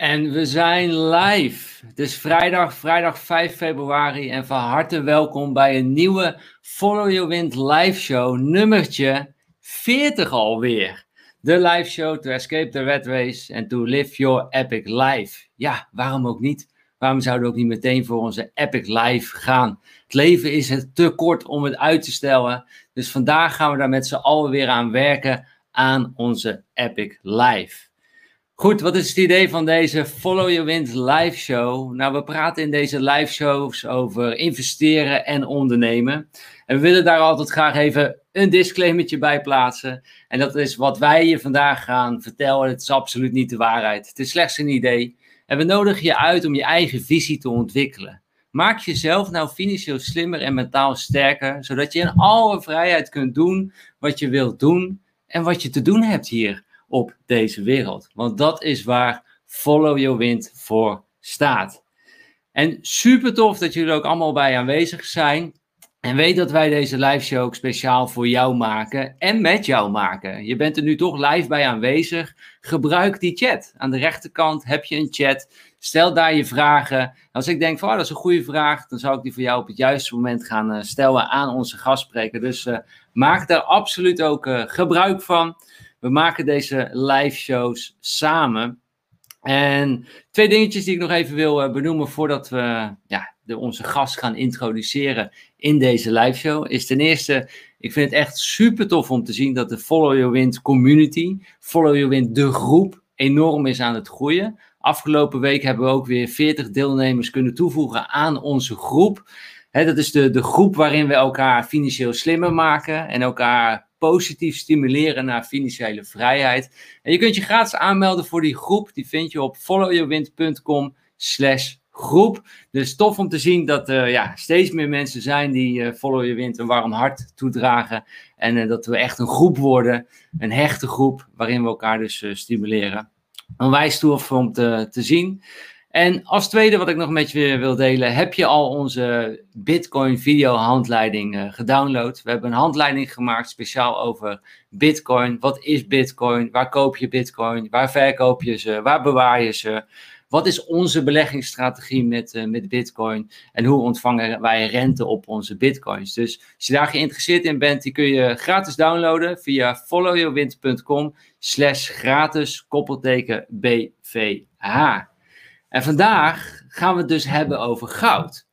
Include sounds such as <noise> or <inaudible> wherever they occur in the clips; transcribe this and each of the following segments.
En we zijn live. Het is vrijdag, vrijdag 5 februari. En van harte welkom bij een nieuwe Follow Your Wind live show, nummertje 40 alweer. De live show to escape the red race and to live your epic life. Ja, waarom ook niet? Waarom zouden we ook niet meteen voor onze epic life gaan? Het leven is het te kort om het uit te stellen. Dus vandaag gaan we daar met z'n allen weer aan werken aan onze epic life. Goed, wat is het idee van deze Follow Your Wind live show? Nou, we praten in deze live shows over investeren en ondernemen. En we willen daar altijd graag even een disclaimertje bij plaatsen. En dat is wat wij je vandaag gaan vertellen. Het is absoluut niet de waarheid. Het is slechts een idee. En we nodigen je uit om je eigen visie te ontwikkelen. Maak jezelf nou financieel slimmer en mentaal sterker, zodat je in alle vrijheid kunt doen wat je wilt doen en wat je te doen hebt hier op deze wereld. Want dat is waar Follow Your Wind voor staat. En super tof dat jullie ook allemaal bij aanwezig zijn. En weet dat wij deze live show ook speciaal voor jou maken en met jou maken. Je bent er nu toch live bij aanwezig. Gebruik die chat. Aan de rechterkant heb je een chat. Stel daar je vragen. Als ik denk van oh, dat is een goede vraag, dan zou ik die voor jou op het juiste moment gaan uh, stellen aan onze gastspreker. Dus uh, maak daar absoluut ook uh, gebruik van. We maken deze live shows samen. En twee dingetjes die ik nog even wil uh, benoemen voordat we ja, de, onze gast gaan introduceren in deze live show. Is ten eerste, ik vind het echt super tof om te zien dat de Follow Your Wind community, Follow Your Wind de groep, enorm is aan het groeien. Afgelopen week hebben we ook weer 40 deelnemers kunnen toevoegen aan onze groep. Dat is de, de groep waarin we elkaar financieel slimmer maken en elkaar positief stimuleren naar financiële vrijheid. En je kunt je gratis aanmelden voor die groep. Die vind je op followyourwind.com slash groep. Dus tof om te zien dat er ja, steeds meer mensen zijn die uh, Follow Your Wind een warm hart toedragen. En uh, dat we echt een groep worden, een hechte groep, waarin we elkaar dus uh, stimuleren. Onwijs tof om te, te zien. En als tweede wat ik nog met je wil delen, heb je al onze Bitcoin video handleiding uh, gedownload? We hebben een handleiding gemaakt speciaal over Bitcoin. Wat is Bitcoin? Waar koop je Bitcoin? Waar verkoop je ze? Waar bewaar je ze? Wat is onze beleggingsstrategie met, uh, met Bitcoin? En hoe ontvangen wij rente op onze Bitcoins? Dus als je daar geïnteresseerd in bent, die kun je gratis downloaden via followyourwind.com slash gratis koppelteken BVH. En vandaag gaan we het dus hebben over goud.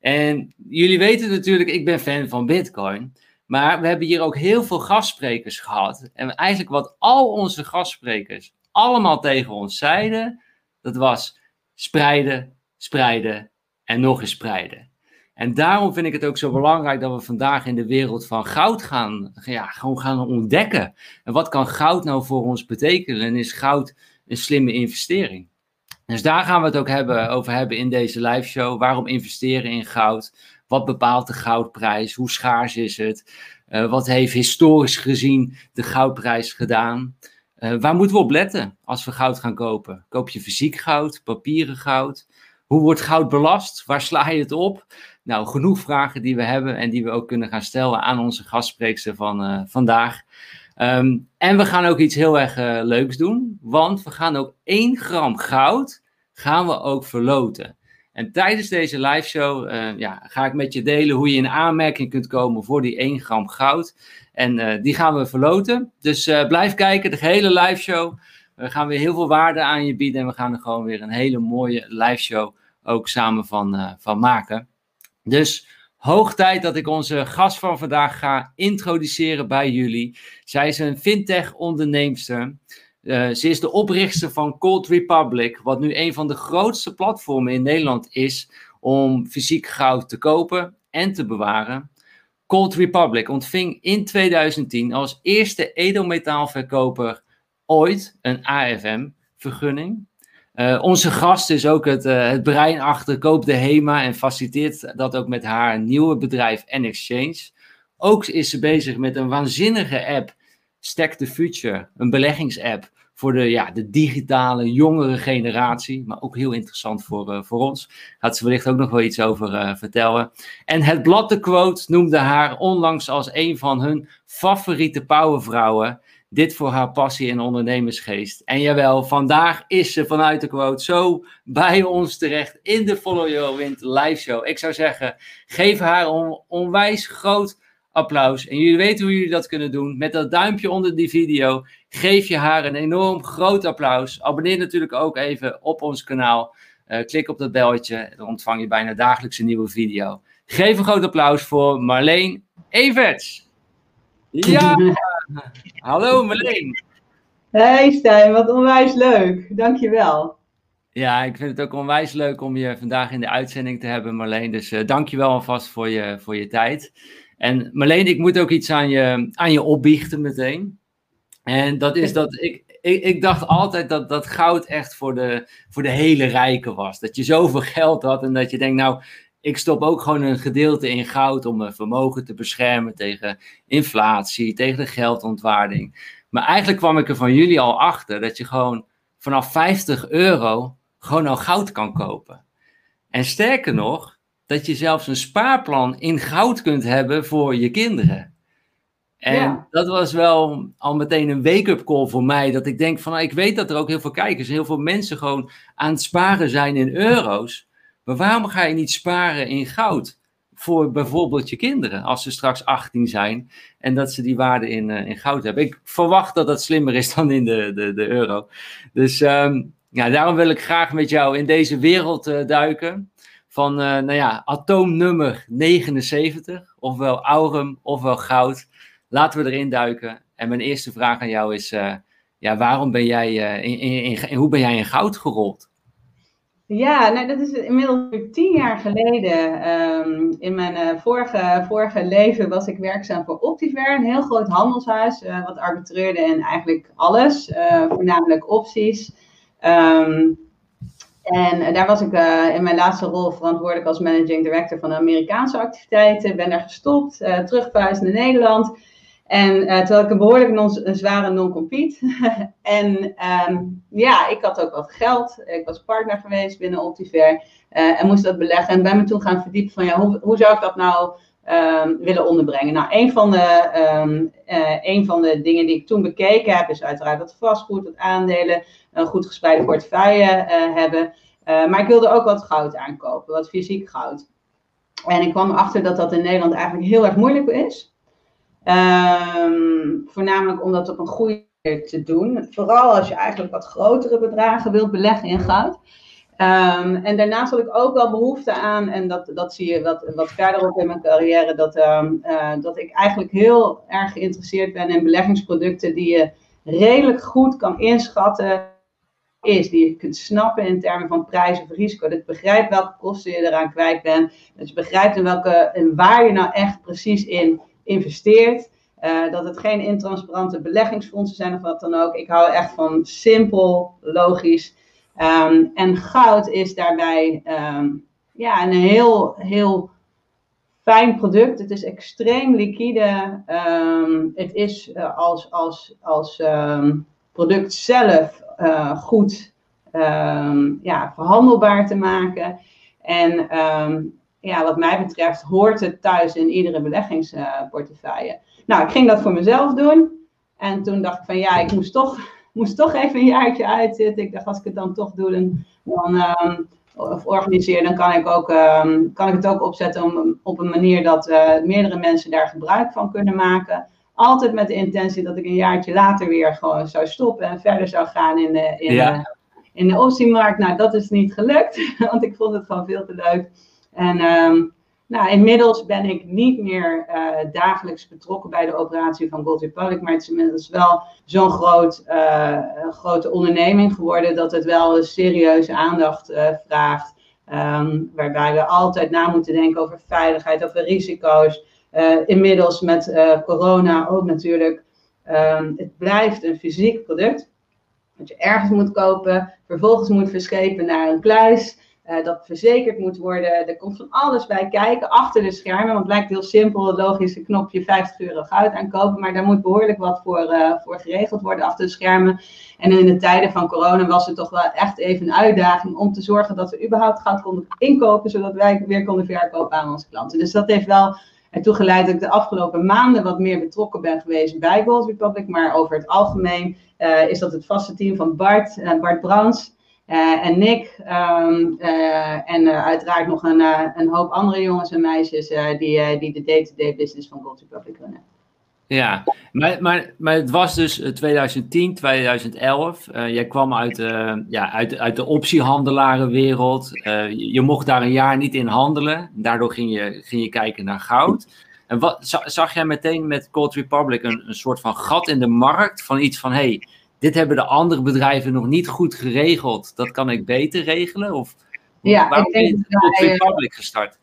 En jullie weten natuurlijk, ik ben fan van Bitcoin. Maar we hebben hier ook heel veel gastsprekers gehad. En eigenlijk wat al onze gastsprekers allemaal tegen ons zeiden, dat was spreiden, spreiden en nog eens spreiden. En daarom vind ik het ook zo belangrijk dat we vandaag in de wereld van goud gaan, ja, gewoon gaan ontdekken. En wat kan goud nou voor ons betekenen? En is goud een slimme investering? Dus daar gaan we het ook hebben, over hebben in deze live show. Waarom investeren in goud? Wat bepaalt de goudprijs? Hoe schaars is het? Uh, wat heeft historisch gezien de goudprijs gedaan? Uh, waar moeten we op letten als we goud gaan kopen? Koop je fysiek goud, papieren goud? Hoe wordt goud belast? Waar sla je het op? Nou, genoeg vragen die we hebben en die we ook kunnen gaan stellen aan onze gastspreekster van uh, vandaag. Um, en we gaan ook iets heel erg uh, leuks doen, want we gaan ook 1 gram goud gaan we ook verloten. En tijdens deze live show uh, ja, ga ik met je delen hoe je in aanmerking kunt komen voor die 1 gram goud. En uh, die gaan we verloten. Dus blijf kijken, de hele live show. We gaan weer heel veel waarde aan je bieden en we gaan er gewoon weer een hele mooie live show ook samen van, van maken. Dus Hoog tijd dat ik onze gast van vandaag ga introduceren bij jullie. Zij is een fintech-onderneemster. Uh, ze is de oprichter van Cold Republic, wat nu een van de grootste platformen in Nederland is om fysiek goud te kopen en te bewaren. Cold Republic ontving in 2010 als eerste edelmetaalverkoper ooit een AFM-vergunning. Uh, onze gast is ook het, uh, het brein achter Koop de HEMA en faciliteert dat ook met haar nieuwe bedrijf N-Exchange. Ook is ze bezig met een waanzinnige app, Stack the Future, een beleggingsapp voor de, ja, de digitale jongere generatie, maar ook heel interessant voor, uh, voor ons. Gaat ze wellicht ook nog wel iets over vertellen. En het blad de Quote noemde haar onlangs als een van hun favoriete powervrouwen Dit voor haar passie en ondernemersgeest. En jawel, vandaag is ze vanuit de quote zo bij ons terecht in de Follow Your Wind live show. Ik zou zeggen, geef haar een onwijs groot applaus. En jullie weten hoe jullie dat kunnen doen. Met dat duimpje onder die video geef je haar een enorm groot applaus. Abonneer natuurlijk ook even op ons kanaal. Uh, klik op dat belletje, dan ontvang je bijna dagelijks een nieuwe video. Geef een groot applaus voor Marleen Everts. Ja, <laughs> hallo Marleen. Hey Stijn, wat onwijs leuk. Dankjewel. Ja, ik vind het ook onwijs leuk om je vandaag in de uitzending te hebben, Marleen. Dus uh, dankjewel alvast voor je, voor je tijd. En Marleen, ik moet ook iets aan je, aan je opbiechten meteen. En dat is dat ik, ik, ik, dacht altijd dat, dat goud echt voor de, voor de hele rijken was. Dat je zoveel geld had en dat je denkt, nou, ik stop ook gewoon een gedeelte in goud om mijn vermogen te beschermen tegen inflatie, tegen de geldontwaarding. Maar eigenlijk kwam ik er van jullie al achter dat je gewoon vanaf 50 euro gewoon al goud kan kopen. En sterker nog, dat je zelfs een spaarplan in goud kunt hebben voor je kinderen. En dat was wel al meteen een wake-up call voor mij. Dat ik denk van, nou, ik weet dat er ook heel veel kijkers, heel veel mensen gewoon aan het sparen zijn in euro's. Maar waarom ga je niet sparen in goud? Voor bijvoorbeeld je kinderen, als ze straks 18 zijn en dat ze die waarde in, uh, in goud hebben. Ik verwacht dat dat slimmer is <laughs> dan in de, de, de euro. Dus um, ja, daarom wil ik graag met jou in deze wereld uh, duiken. Van, uh, nou ja, atoomnummer 79, ofwel aurum, ofwel goud. Laten we erin duiken. En mijn eerste vraag aan jou is: ja, waarom ben jij, in, in, hoe ben jij in goud gerold? Ja, nou, dat is inmiddels tien jaar geleden. Um, in mijn uh, vorige, vorige leven was ik werkzaam voor Optiver, een heel groot handelshuis, wat arbitreerde in eigenlijk alles, voornamelijk opties. Um, en daar was ik in mijn laatste rol verantwoordelijk als managing director van de Amerikaanse activiteiten. Ben daar gestopt, uh, terugverhuisd naar Nederland. En uh, terwijl ik een behoorlijk non, een zware non-compete. <laughs> en um, ja, ik had ook wat geld. Ik was partner geweest binnen Optiver. Uh, en moest dat beleggen. En ben me toen gaan verdiepen van ja, hoe, hoe zou ik dat nou um, willen onderbrengen? Nou, een van, de, um, uh, een van de dingen die ik toen bekeken heb, is uiteraard wat vastgoed, wat aandelen, een goed gespreide portefeuille hebben. maar ik wilde ook wat goud aankopen, wat fysiek goud. En ik kwam erachter dat dat in Nederland eigenlijk heel erg moeilijk is. Um, voornamelijk om dat op een goede manier te doen. Vooral als je eigenlijk wat grotere bedragen wilt beleggen in goud. Um, en daarnaast had ik ook wel behoefte aan, en dat, dat zie je wat, wat verderop in mijn carrière, dat, um, dat ik eigenlijk heel erg geïnteresseerd ben in beleggingsproducten die je redelijk goed kan inschatten is, die je kunt snappen in termen van prijs of risico. Dat je begrijpt welke kosten je eraan kwijt bent. Dat je begrijpt in welke, en waar je nou echt precies in investeert. Uh, dat het geen intransparante beleggingsfondsen zijn of wat dan ook. Ik hou echt van simpel, logisch. Um, en goud is daarbij um, ja, een heel, heel fijn product. Het is extreem liquide. Um, het is uh, als, als, als product zelf uh, goed ja, verhandelbaar te maken. En ja, wat mij betreft hoort het thuis in iedere beleggingsportefeuille. nou, ik ging dat voor mezelf doen. En toen dacht ik van ja, ik moest toch, <laughs> moest toch even een jaartje uitzitten. Ik dacht, als ik het dan toch doe, dan, dan um, of organiseer, dan kan ik, ook, um, kan ik het ook opzetten om, op een manier dat uh, meerdere mensen daar gebruik van kunnen maken. Altijd met de intentie dat ik een jaartje later weer gewoon zou stoppen en verder zou gaan in de, in ja. de, in de optiemarkt. Nou, dat is niet gelukt, <laughs> want ik vond het gewoon veel te leuk. En um, nou, inmiddels ben ik niet meer uh, dagelijks betrokken bij de operatie van Gold Republic, maar het is inmiddels wel zo'n groot, uh, grote onderneming geworden dat het wel serieuze aandacht uh, vraagt. Um, waarbij we altijd na moeten denken over veiligheid, over risico's. inmiddels met corona ook natuurlijk. Um, het blijft een fysiek product. Dat je ergens moet kopen, vervolgens moet verschepen naar een kluis. Uh, dat verzekerd moet worden. Er komt van alles bij kijken achter de schermen. Want het lijkt heel simpel, logisch, een knopje 50 euro goud aankopen. Maar daar moet behoorlijk wat voor, uh, voor geregeld worden achter de schermen. En in de tijden van corona was het toch wel echt even een uitdaging om te zorgen dat we überhaupt goud konden inkopen. Zodat wij weer konden verkopen aan onze klanten. Dus dat heeft wel ertoe geleid dat ik de afgelopen maanden wat meer betrokken ben geweest bij Gold Republic. Maar over het algemeen uh, is dat het vaste team van Bart, Bart Brans uh, en Nick. Um, en uiteraard nog een, een, hoop andere jongens en meisjes die, die de day-to-day -day business van Gold Republic runnen. Ja, maar, maar, maar het was dus 2010, 2011. Uh, jij kwam uit, ja, uit, uit de optiehandelarenwereld. Je, je, mocht daar een jaar niet in handelen. Daardoor ging je, ging je kijken naar goud. En wat, zag jij meteen met Gold Republic een, een soort van gat in de markt? Van iets van, hey, dit hebben de andere bedrijven nog niet goed geregeld. Dat kan ik beter regelen? Of ja, waarom ik denk je Gold Republic gestart?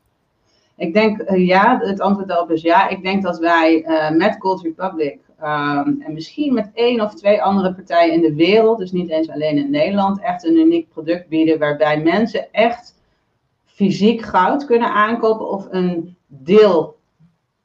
Ik denk uh, ja, het antwoord daarop is ja. Ik denk dat wij uh, met Gold Republic um, en misschien met één of twee andere partijen in de wereld, dus niet eens alleen in Nederland, echt een uniek product bieden waarbij mensen echt fysiek goud kunnen aankopen of een deel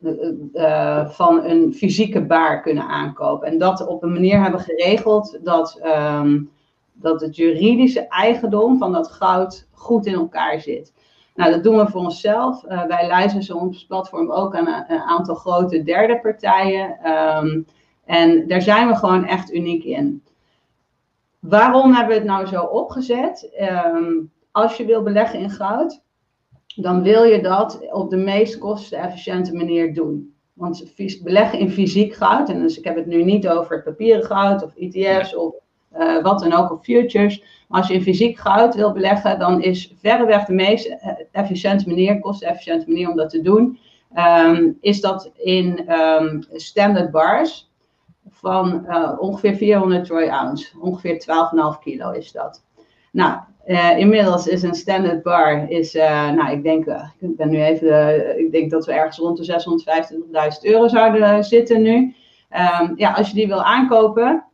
uh, van een fysieke baar kunnen aankopen. En dat op een manier hebben geregeld dat, um, dat het juridische eigendom van dat goud goed in elkaar zit. Nou, dat doen we voor onszelf. Uh, wij lijsten ons platform ook aan een, aantal grote derde partijen. Um, en daar zijn we gewoon echt uniek in. Waarom hebben we het nou zo opgezet? Um, als je wil beleggen in goud, dan wil je dat op de meest kostenefficiënte manier doen. Want beleggen in fysiek goud, en dus ik heb het nu niet over papieren goud of ETF's of uh, wat dan ook, of futures. Maar als je in fysiek goud wil beleggen, dan is verreweg de meest eh, efficiënte manier, kostenefficiënte manier om dat te doen, um, is dat in um, standard bars van uh, ongeveer 400 troy ounce, ongeveer 12,5 kilo is dat. Nou, uh, inmiddels is een standard bar, is, uh, nou ik denk, uh, ik ben nu even, ik denk dat we ergens rond de 625.000 euro zouden zitten nu. Um, ja, als je die wil aankopen,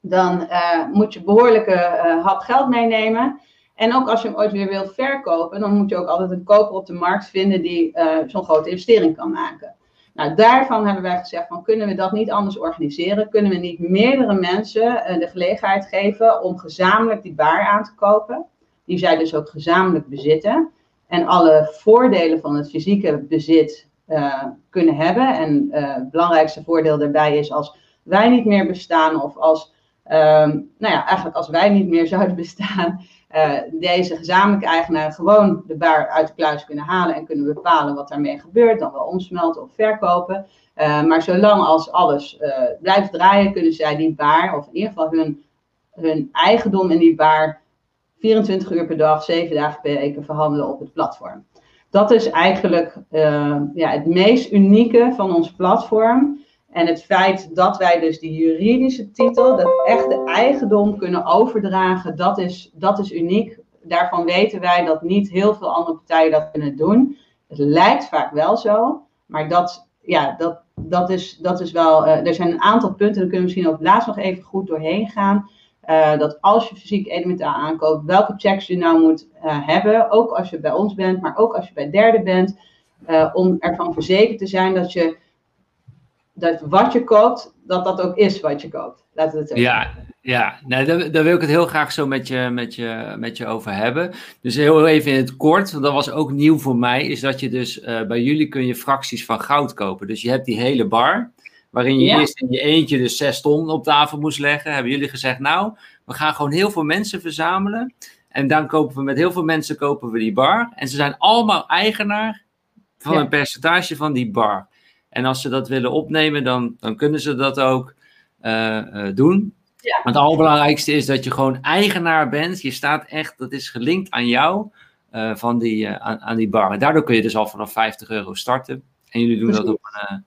dan moet je behoorlijke hap geld meenemen. En ook als je hem ooit weer wilt verkopen, dan moet je ook altijd een koper op de markt vinden die zo'n grote investering kan maken. Nou, daarvan hebben wij gezegd van kunnen we dat niet anders organiseren? Kunnen we niet meerdere mensen uh, de gelegenheid geven om gezamenlijk die baar aan te kopen? Die zij dus ook gezamenlijk bezitten. En alle voordelen van het fysieke bezit uh, kunnen hebben. En uh, het belangrijkste voordeel daarbij is als wij niet meer bestaan of als, um, nou ja, eigenlijk als wij niet meer zouden bestaan, deze gezamenlijke eigenaar gewoon de baar uit de kluis kunnen halen en kunnen bepalen wat daarmee gebeurt, dan wel omsmelten of verkopen. Uh, maar zolang als alles uh, blijft draaien, kunnen zij die baar, of in ieder geval hun, hun eigendom in die baar, 24 uur per dag, 7 dagen per week verhandelen op het platform. Dat is eigenlijk ja, het meest unieke van ons platform. En het feit dat wij dus die juridische titel, dat echte eigendom kunnen overdragen, dat is, dat is uniek. Daarvan weten wij dat niet heel veel andere partijen dat kunnen doen. Het lijkt vaak wel zo, maar dat, ja, dat, dat, is, dat is wel. Uh, er zijn een aantal punten, daar kunnen we misschien ook laatst nog even goed doorheen gaan. Uh, dat als je fysiek elementaal aankoopt, welke checks je nou moet uh, hebben. Ook als je bij ons bent, maar ook als je bij derden bent. om ervan verzekerd te zijn dat je dat wat je koopt, dat dat ook is wat je koopt. Laten we het ja, ja. Nee, daar, daar, wil ik het heel graag zo met je, met, je, met je over hebben. Dus heel even in het kort, want dat was ook nieuw voor mij, is dat je dus uh, bij jullie kun je fracties van goud kopen. Dus je hebt die hele bar, waarin je ja. eerst in je eentje dus zes ton op tafel moest leggen. Hebben jullie gezegd, nou, we gaan gewoon heel veel mensen verzamelen. En dan kopen we met heel veel mensen kopen we die bar. En ze zijn allemaal eigenaar van ja. een percentage van die bar. En als ze dat willen opnemen, dan, dan kunnen ze dat ook uh, uh, doen. Ja. Maar het allerbelangrijkste is dat je gewoon eigenaar bent. Je staat echt, dat is gelinkt aan jou, uh, van die, aan, aan, die bar. En daardoor kun je dus al vanaf 50 euro starten. En jullie doen Precies. dat op een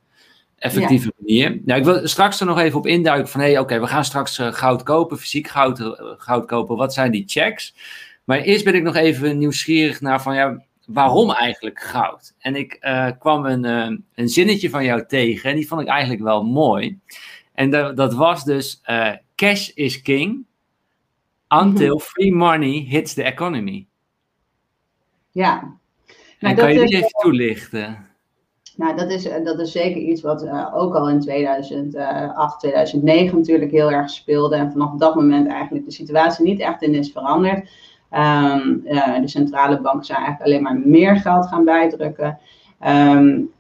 effectieve ja. manier. Nou, ik wil straks er nog even op induiken van, hé, hey, oké, okay, we gaan straks goud kopen, fysiek goud, goud kopen. Wat zijn die checks? Maar eerst ben ik nog even nieuwsgierig naar van, ja, waarom eigenlijk goud? En ik uh, kwam een, uh, een zinnetje van jou tegen en die vond ik eigenlijk wel mooi. En dat, dat was dus: uh, cash is king until mhm. free money hits the economy. Ja. Nou, kan je die even toelichten? Nou, dat is, dat is zeker iets wat uh, ook al in 2008, 2009 natuurlijk heel erg speelde. En vanaf dat moment eigenlijk de situatie niet echt in is veranderd. Um, uh, de centrale banken zijn eigenlijk alleen maar meer geld gaan bijdrukken. Um,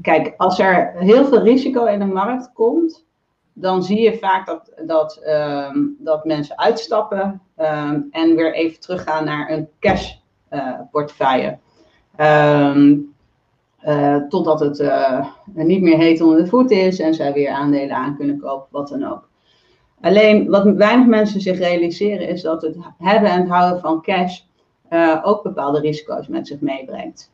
kijk, als er heel veel risico in de markt komt, dan zie je vaak dat, dat, ehm, dat mensen uitstappen ehm, en weer even teruggaan naar een cash uh, portefeuille. Ehm, eh, totdat het niet meer heet onder de voet is en zij weer aandelen aan kunnen kopen, wat dan ook. Alleen wat weinig mensen zich realiseren is dat het hebben en houden van cash ook bepaalde risico's met zich meebrengt.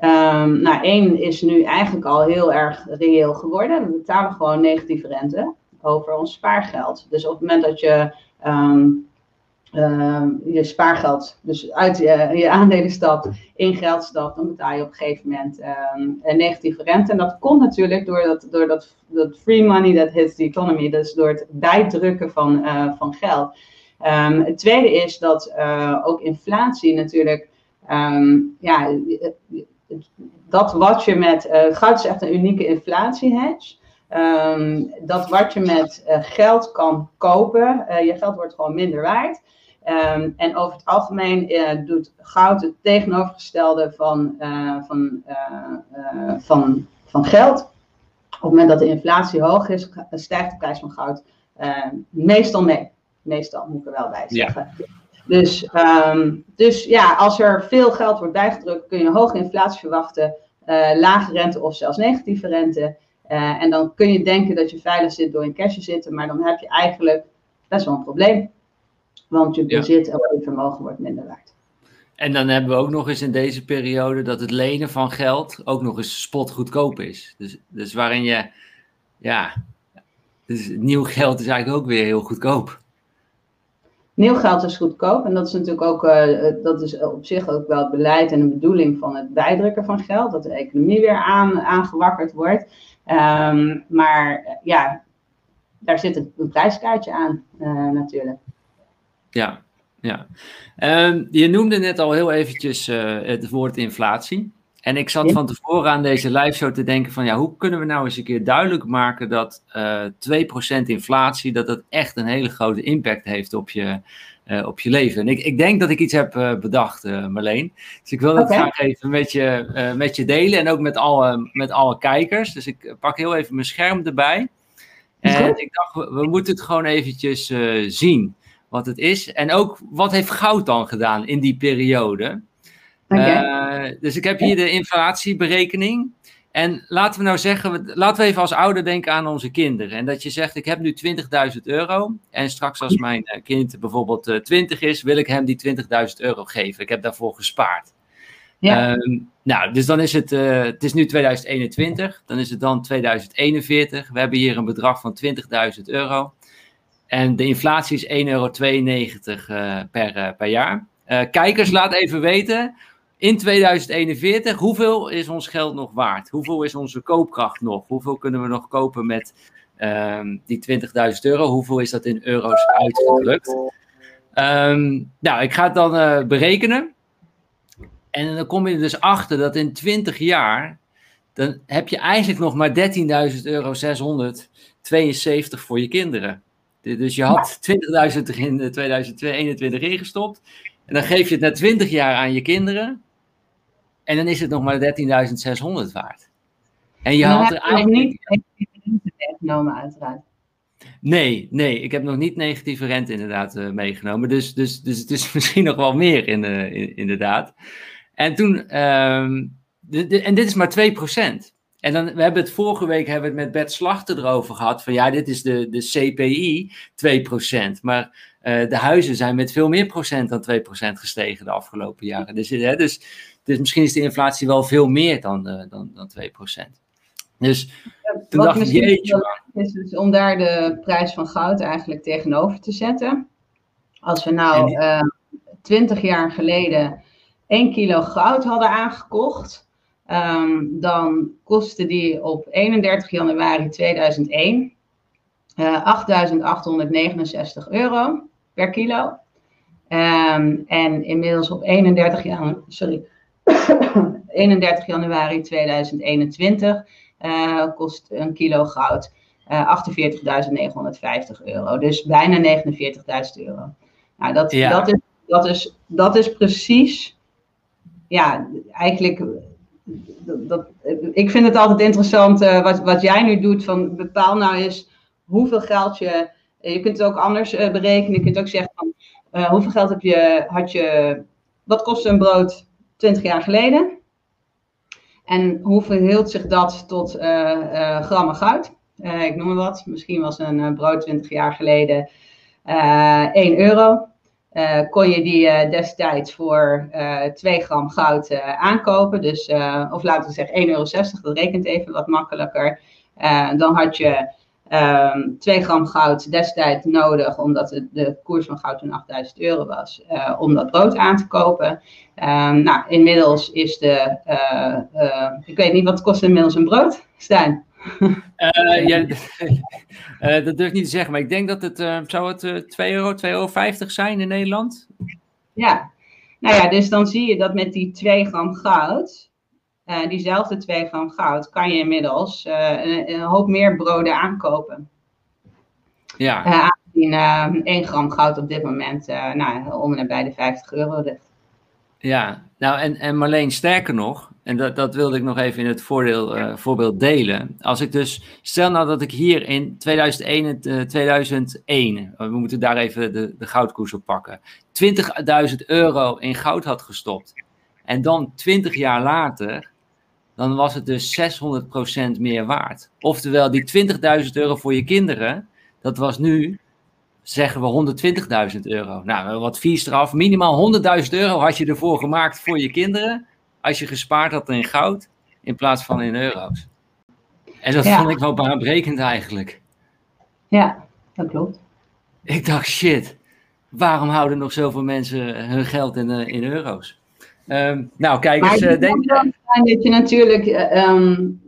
Um, nou, één is nu eigenlijk al heel erg reëel geworden. We betalen gewoon negatieve rente over ons spaargeld. Dus op het moment dat je um, je spaargeld, dus uit je, je, aandelen stapt, in geld stapt, dan betaal je op een gegeven moment een negatieve rente. En dat komt natuurlijk door dat, door dat, dat free money that hits the economy, dus door het bijdrukken van, uh, van geld. het tweede is dat uh, ook inflatie natuurlijk, ja, dat wat je met, goud is echt een unieke inflatiehedge. Um, dat wat je met geld kan kopen, je geld wordt gewoon minder waard. Um, en over het algemeen doet goud het tegenovergestelde van, van, van, van geld. Op het moment dat de inflatie hoog is, stijgt de prijs van goud meestal mee. Meestal moet ik er wel bij zeggen. Ja. Dus, um, dus ja, als er veel geld wordt bijgedrukt, kun je hoge inflatie verwachten, lage rente of zelfs negatieve rente. En dan kun je denken dat je veilig zit door in cash te zitten, maar dan heb je eigenlijk best wel een probleem. Want je bezit en je vermogen wordt minder waard. En dan hebben we ook nog eens in deze periode dat het lenen van geld ook nog eens spotgoedkoop is. Dus, dus waarin je, ja, dus nieuw geld is eigenlijk ook weer heel goedkoop. Nieuw geld is goedkoop en dat is natuurlijk ook, uh, dat is op zich ook wel het beleid en de bedoeling van het bijdrukken van geld, dat de economie weer aan, aangewakkerd wordt. Um, maar ja, daar zit een prijskaartje aan uh, natuurlijk. Ja, ja. Um, je noemde net al heel eventjes uh, het woord inflatie. En ik zat van tevoren aan deze live show te denken van ja, hoe kunnen we nou eens een keer duidelijk maken dat uh, eh, 2% inflatie, dat dat echt een hele grote impact heeft op je, uh, op je leven. En ik, ik denk dat ik iets heb uh, bedacht, Marleen. Dus ik wil dat okay. graag even met je, met je delen en ook met alle, met alle kijkers. Dus ik pak heel even mijn scherm erbij. En ik dacht, we, we, moeten het gewoon eventjes zien wat het is. En ook, wat heeft goud dan gedaan in die periode? Okay. Uh, dus ik heb hier de inflatieberekening. En laten we nou zeggen, laten we even als ouder denken aan onze kinderen. En dat je zegt, ik heb nu 20.000 euro. En straks als mijn eh, kind bijvoorbeeld uh, 20 is, wil ik hem die 20.000 euro geven. Ik heb daarvoor gespaard. Ja. Uh, nou, dus dan is het, uh, het is nu 2021, dan is het dan 2041. We hebben hier een bedrag van 20.000 euro. En de inflatie is 1,92 euro per, per jaar. kijkers, laat even weten in 2041, hoeveel is ons geld nog waard? Hoeveel is onze koopkracht nog? Hoeveel kunnen we nog kopen met um, die 20.000 euro? Hoeveel is dat in euro's uitgedrukt? Um, nou, ik ga het dan berekenen. En dan kom je er dus achter dat in 20 jaar, dan heb je eigenlijk nog maar 13.000 euro 672 voor je kinderen. Dus je had 20.000 in 2021 ingestopt. En dan geef je het na 20 jaar aan je kinderen. En dan is het nog maar 13.600 waard. En je had er eigenlijk niet meegenomen, uiteraard. Nee, nee, ik heb nog niet negatieve rente inderdaad uh, meegenomen. Dus, dus, dus het is <laughs> misschien nog wel meer in, uh, in, inderdaad. En toen, um, de, de, en dit is maar 2%. En dan, we hebben het vorige week hebben we het met Bert Slachter erover gehad. Van ja, dit is de, de CPI 2%. Maar uh, de huizen zijn met veel meer procent dan 2% gestegen de afgelopen jaren. Dus, hè, dus dus misschien is de inflatie wel veel meer dan, uh, dan, dan 2%. Dus toen Wat dacht ik, jeetje. Is dus om daar de prijs van goud eigenlijk tegenover te zetten. Als we nou uh, 20 jaar geleden 1 kilo goud hadden aangekocht, um, dan kostte die op 31 januari 2001 uh, 8.869 euro per kilo. Um, en inmiddels op 31 <coughs> januari, sorry, 31 januari 2021 uh, kost een kilo goud uh, 48.950 euro. Dus bijna 49.000 euro. Nou, dat, dat, is, dat, is, dat is precies, ja, eigenlijk dat, dat, ik vind het altijd interessant uh, wat, wat jij nu doet. Van bepaal nou eens hoeveel geld je. Je kunt het ook anders uh, berekenen. Je kunt ook zeggen van hoeveel geld heb je, had je. Wat kostte een brood 20 jaar geleden? En hoe verhield zich dat tot grammen goud? ik noem maar wat. Misschien was een brood 20 jaar geleden 1 euro. Uh, kon je die uh, destijds voor uh, 2 gram goud aankopen. Dus, of laten we zeggen 1,60 euro, dat rekent even wat makkelijker. dan had je 2 ehm, gram goud destijds nodig, omdat het, de koers van goud toen 8000 euro was, om dat brood aan te kopen. Ehm, nou, inmiddels is de, ik weet niet, wat kost inmiddels een brood, Stijn? Uh, ja, uh, <laughs> dat durf ik niet te zeggen, maar ik denk dat het, uh, zou het 2 euro, 2,50 euro zijn in Nederland? Ja, nou ja, dus dan zie je dat met die 2 gram goud, diezelfde 2 gram goud, kan je inmiddels een, een, hoop meer broden aankopen. Ja. aangezien 1 gram goud op dit moment nou, om en bij de 50 euro ligt. Ja, nou en, en Marleen, sterker nog, en dat, dat wilde ik nog even in het voordeel, uh, voorbeeld delen. Als ik dus, stel nou dat ik hier in 2001, uh, 2001 we moeten daar even de, de goudkoers op pakken, 20.000 euro in goud had gestopt. En dan 20 jaar later, dan was het dus 600% meer waard. Oftewel, die 20.000 euro voor je kinderen, dat was nu zeggen we 120.000 euro. Nou, wat vies eraf. Minimaal 100.000 euro had je ervoor gemaakt voor je kinderen. Als je gespaard had in goud in plaats van in euro's. En dat vond ik wel baanbrekend eigenlijk. Ja, dat klopt. Ik dacht, shit, waarom houden nog zoveel mensen hun geld in, uh, in euro's? Um, nou, kijk eens. Uh, denk... dat je natuurlijk um,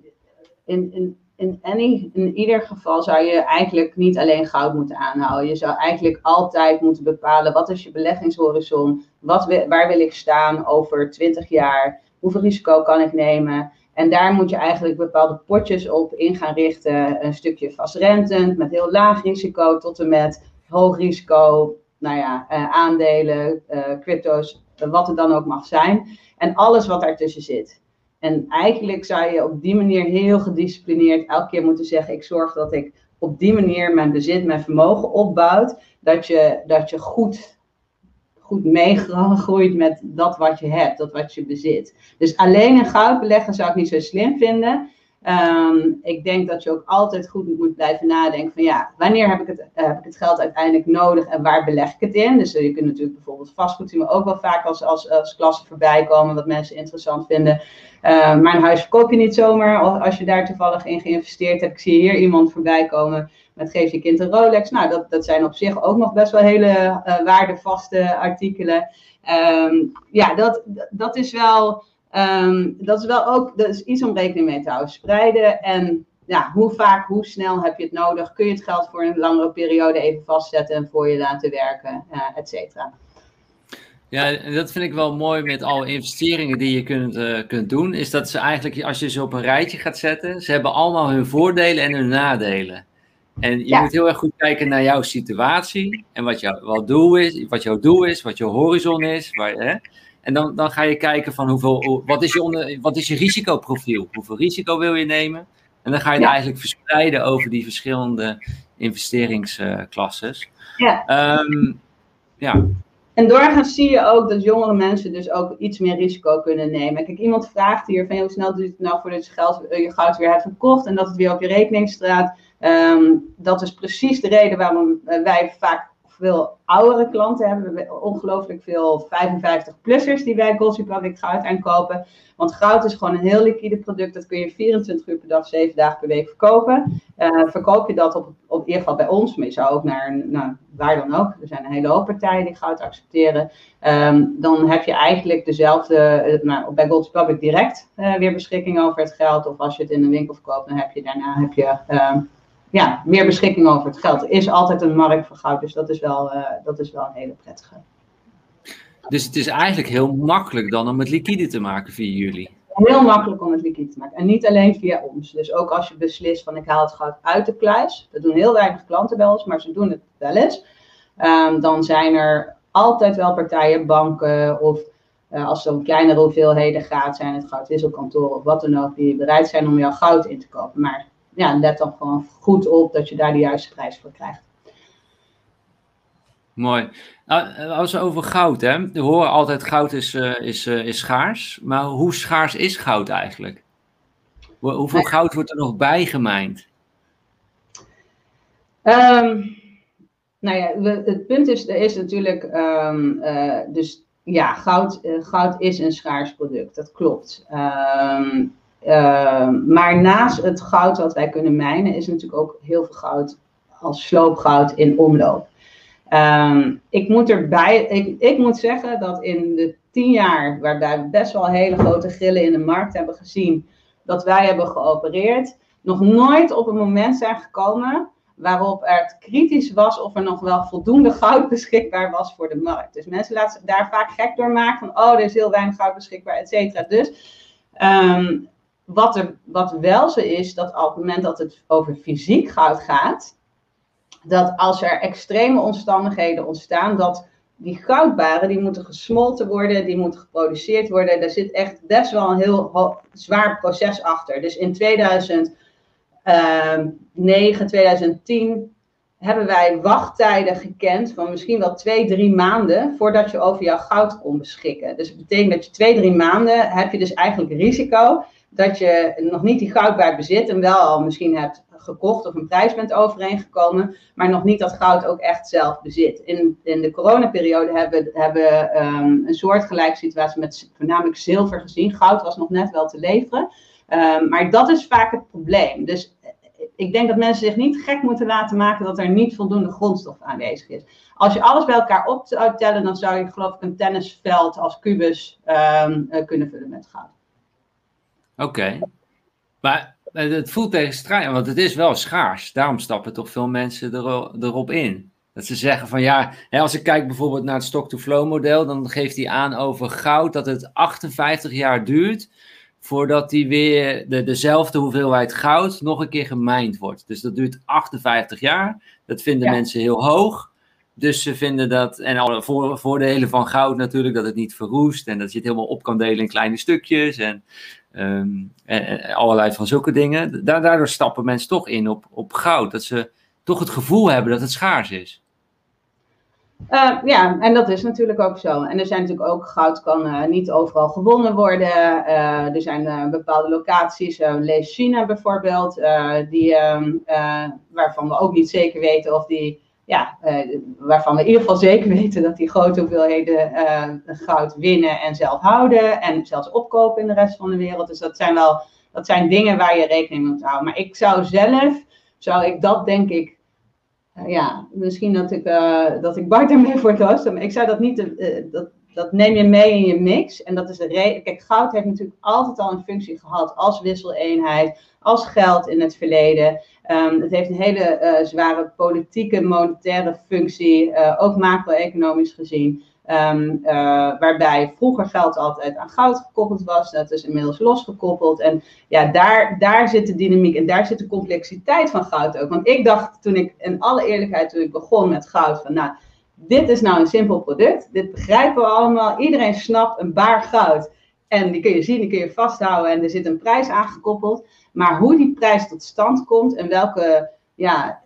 in, in in, ieder geval zou je eigenlijk niet alleen goud moeten aanhouden. Je zou eigenlijk altijd moeten bepalen wat is je beleggingshorizon, wat, waar wil ik staan over 20 jaar, hoeveel risico kan ik nemen. En daar moet je eigenlijk bepaalde potjes op in gaan richten. Een stukje vastrentend met heel laag risico tot en met hoog risico, nou ja, uh, aandelen, uh, crypto's, wat het dan ook mag zijn. En alles wat daartussen zit. En eigenlijk zou je op die manier heel gedisciplineerd elke keer moeten zeggen: ik zorg dat ik op die manier mijn bezit, mijn vermogen opbouwt. Dat je, dat je goed, goed meegroeit met dat wat je hebt, dat wat je bezit. Dus alleen in goud beleggen zou ik niet zo slim vinden. Ehm, ik denk dat je ook altijd goed moet blijven nadenken van ja, wanneer heb ik het, uh, heb ik het geld uiteindelijk nodig en waar beleg ik het in? Dus uh, je kunt natuurlijk bijvoorbeeld vastgoed zien, maar ook wel vaak als, als, als klasse voorbij komen, wat mensen interessant vinden. Uh, maar een huis verkoop je niet zomaar als je daar toevallig in geïnvesteerd hebt. Ik zie hier iemand voorbij komen met geef je kind een Rolex. Nou, dat, dat zijn op zich ook nog best wel hele waardevaste artikelen. Um, ja, dat, dat is wel Um, dat is wel ook dat is iets om rekening mee te houden. Spreiden en ja, hoe vaak, hoe snel heb je het nodig? Kun je het geld voor een langere periode even vastzetten en voor je laten werken, uh, et cetera. Ja, en dat vind ik wel mooi met alle investeringen die je kunt, uh, kunt doen. Is dat ze eigenlijk, als je ze op een rijtje gaat zetten, ze hebben allemaal hun voordelen en hun nadelen. En je moet heel erg goed kijken naar jouw situatie en wat, jou, wat, doel is, wat jouw doel is, wat jouw horizon is. Waar, hè? En dan, dan ga je kijken van hoeveel, wat, is je onder, wat is je risicoprofiel? Hoeveel risico wil je nemen? En dan ga je het eigenlijk verspreiden over die verschillende investeringsklasses. Ja. Um, ja. En doorgaans zie je ook dat jongere mensen dus ook iets meer risico kunnen nemen. Kijk, iemand vraagt hier van hoe snel duurt het nou voordat je, geld, eh, je goud weer hebt verkocht en dat het weer op je rekening staat. Um, dat is precies de reden waarom wij vaak veel oudere klanten hebben. We ongelooflijk veel 55-plussers die bij Gold Republic goud aankopen. Want goud is gewoon een heel liquide product. Dat kun je 24 uur per dag, 7 dagen per week verkopen. Uh, verkoop je dat op, op in ieder geval bij ons, maar je zou ook naar, nou, waar dan ook. Er zijn een hele hoop partijen die goud accepteren. Um, dan heb je eigenlijk dezelfde, uh, nou, bij Gold Republic direct uh, weer beschikking over het geld. Of als je het in een winkel verkoopt, dan heb je daarna heb je, ehm, ja, meer beschikking over het geld. Er is altijd een markt voor goud, dus dat is wel, uh, dat is wel een hele prettige. Dus het is eigenlijk heel makkelijk dan om het liquide te maken via jullie. Heel makkelijk om het liquide te maken. En niet alleen via ons. Dus ook als je beslist van ik haal het goud uit de kluis. Dat doen heel weinig klanten bij ons, maar ze doen het wel eens. Um, dan zijn er altijd wel partijen, banken of uh, als het om kleinere hoeveelheden gaat, zijn het goudwisselkantoren of wat dan ook, die bereid zijn om jouw goud in te kopen. Maar ja, let dan gewoon goed op dat je daar de juiste prijs voor krijgt. Mooi. Nou, als we over goud hè, we horen altijd goud is, uh, is, uh, is schaars. Maar hoe schaars is goud eigenlijk? Hoeveel goud wordt er nog bijgemijnd? Um, nou ja, het punt is, er is natuurlijk, um, uh, dus ja, goud, goud is een schaars product, dat klopt. Um, maar naast het goud wat wij kunnen mijnen, is natuurlijk ook heel veel goud als sloopgoud in omloop. Um, ik moet erbij, ik, ik moet zeggen dat in de tien jaar waarbij we best wel hele grote grillen in de markt hebben gezien, dat wij hebben geopereerd, nog nooit op een moment zijn gekomen waarop het kritisch was of er nog wel voldoende goud <laughs> beschikbaar was voor de markt. Dus mensen laten zich daar vaak gek door maken van, oh, er is heel weinig goud beschikbaar, et cetera. Dus um, wat, er, wat wel zo is, dat op het moment dat het over fysiek goud gaat, dat als er extreme omstandigheden ontstaan, dat die goudbaren, die moeten gesmolten worden, die moeten geproduceerd worden. Daar zit echt best wel een heel zwaar proces achter. Dus in 2009, 2010 ehm, hebben wij wachttijden gekend van misschien wel twee, drie maanden voordat je over jouw goud kon beschikken. Dus dat betekent dat je twee, drie maanden heb je dus eigenlijk risico dat je nog niet die goudbaar bezit en wel al misschien hebt gekocht of een prijs bent overeengekomen, maar nog niet dat goud ook echt zelf bezit. In, in de coronaperiode hebben we um, een soortgelijke situatie met voornamelijk zilver gezien. Goud was nog net wel te leveren. Um, maar dat is vaak het probleem. Dus eh, ik denk dat mensen zich niet gek moeten laten maken dat er niet voldoende grondstof aanwezig is. Als je alles bij elkaar op dan zou je geloof ik een tennisveld als kubus um, kunnen vullen met goud. Oké. Maar het voelt tegenstrijdig, want het is wel schaars. Daarom stappen toch veel mensen erop in. Dat ze zeggen van ja, als ik kijk bijvoorbeeld naar het stock-to-flow model, dan geeft hij aan over goud dat het 58 jaar duurt voordat die weer de, dezelfde hoeveelheid goud nog een keer gemijnd wordt. Dus dat duurt 58 jaar. Dat vinden mensen heel hoog. Dus ze vinden dat, en alle voordelen van goud natuurlijk, dat het niet verroest en dat je het helemaal op kan delen in kleine stukjes. En en, allerlei van zulke dingen. Daardoor stappen mensen toch in op, op goud. Dat ze toch het gevoel hebben dat het schaars is. Uh, ja, en dat is natuurlijk ook zo. En er zijn natuurlijk ook, goud kan uh, niet overal gewonnen worden. Uh, er zijn bepaalde locaties, lees China bijvoorbeeld, die, ehm, waarvan we ook niet zeker weten of die ja, uh, waarvan we in ieder geval zeker weten dat die grote hoeveelheden uh, goud winnen en zelf houden. En zelfs opkopen in de rest van de wereld. Dus dat zijn wel dat zijn dingen waar je rekening mee moet houden. Maar ik zou zelf, zou ik dat denk ik, uh, ja, misschien dat ik, dat ik Bart ermee voor het Maar ik zou dat niet, dat, dat neem je mee in je mix. En dat is de reden. Kijk, goud heeft natuurlijk altijd al een functie gehad als wisseleenheid, als geld in het verleden. Um, het heeft een hele uh, zware politieke, monetaire functie, uh, ook macro-economisch gezien. Um, uh, waarbij vroeger geld altijd aan goud gekoppeld was. Dat is inmiddels losgekoppeld. En ja, daar, daar zit de dynamiek en daar zit de complexiteit van goud ook. Want ik dacht toen ik, in alle eerlijkheid, toen ik begon met goud, van nou, dit is nou een simpel product. Dit begrijpen we allemaal. Iedereen snapt een baar goud. En die kun je zien, die kun je vasthouden en er zit een prijs aangekoppeld. Maar hoe die prijs tot stand komt en welke ja,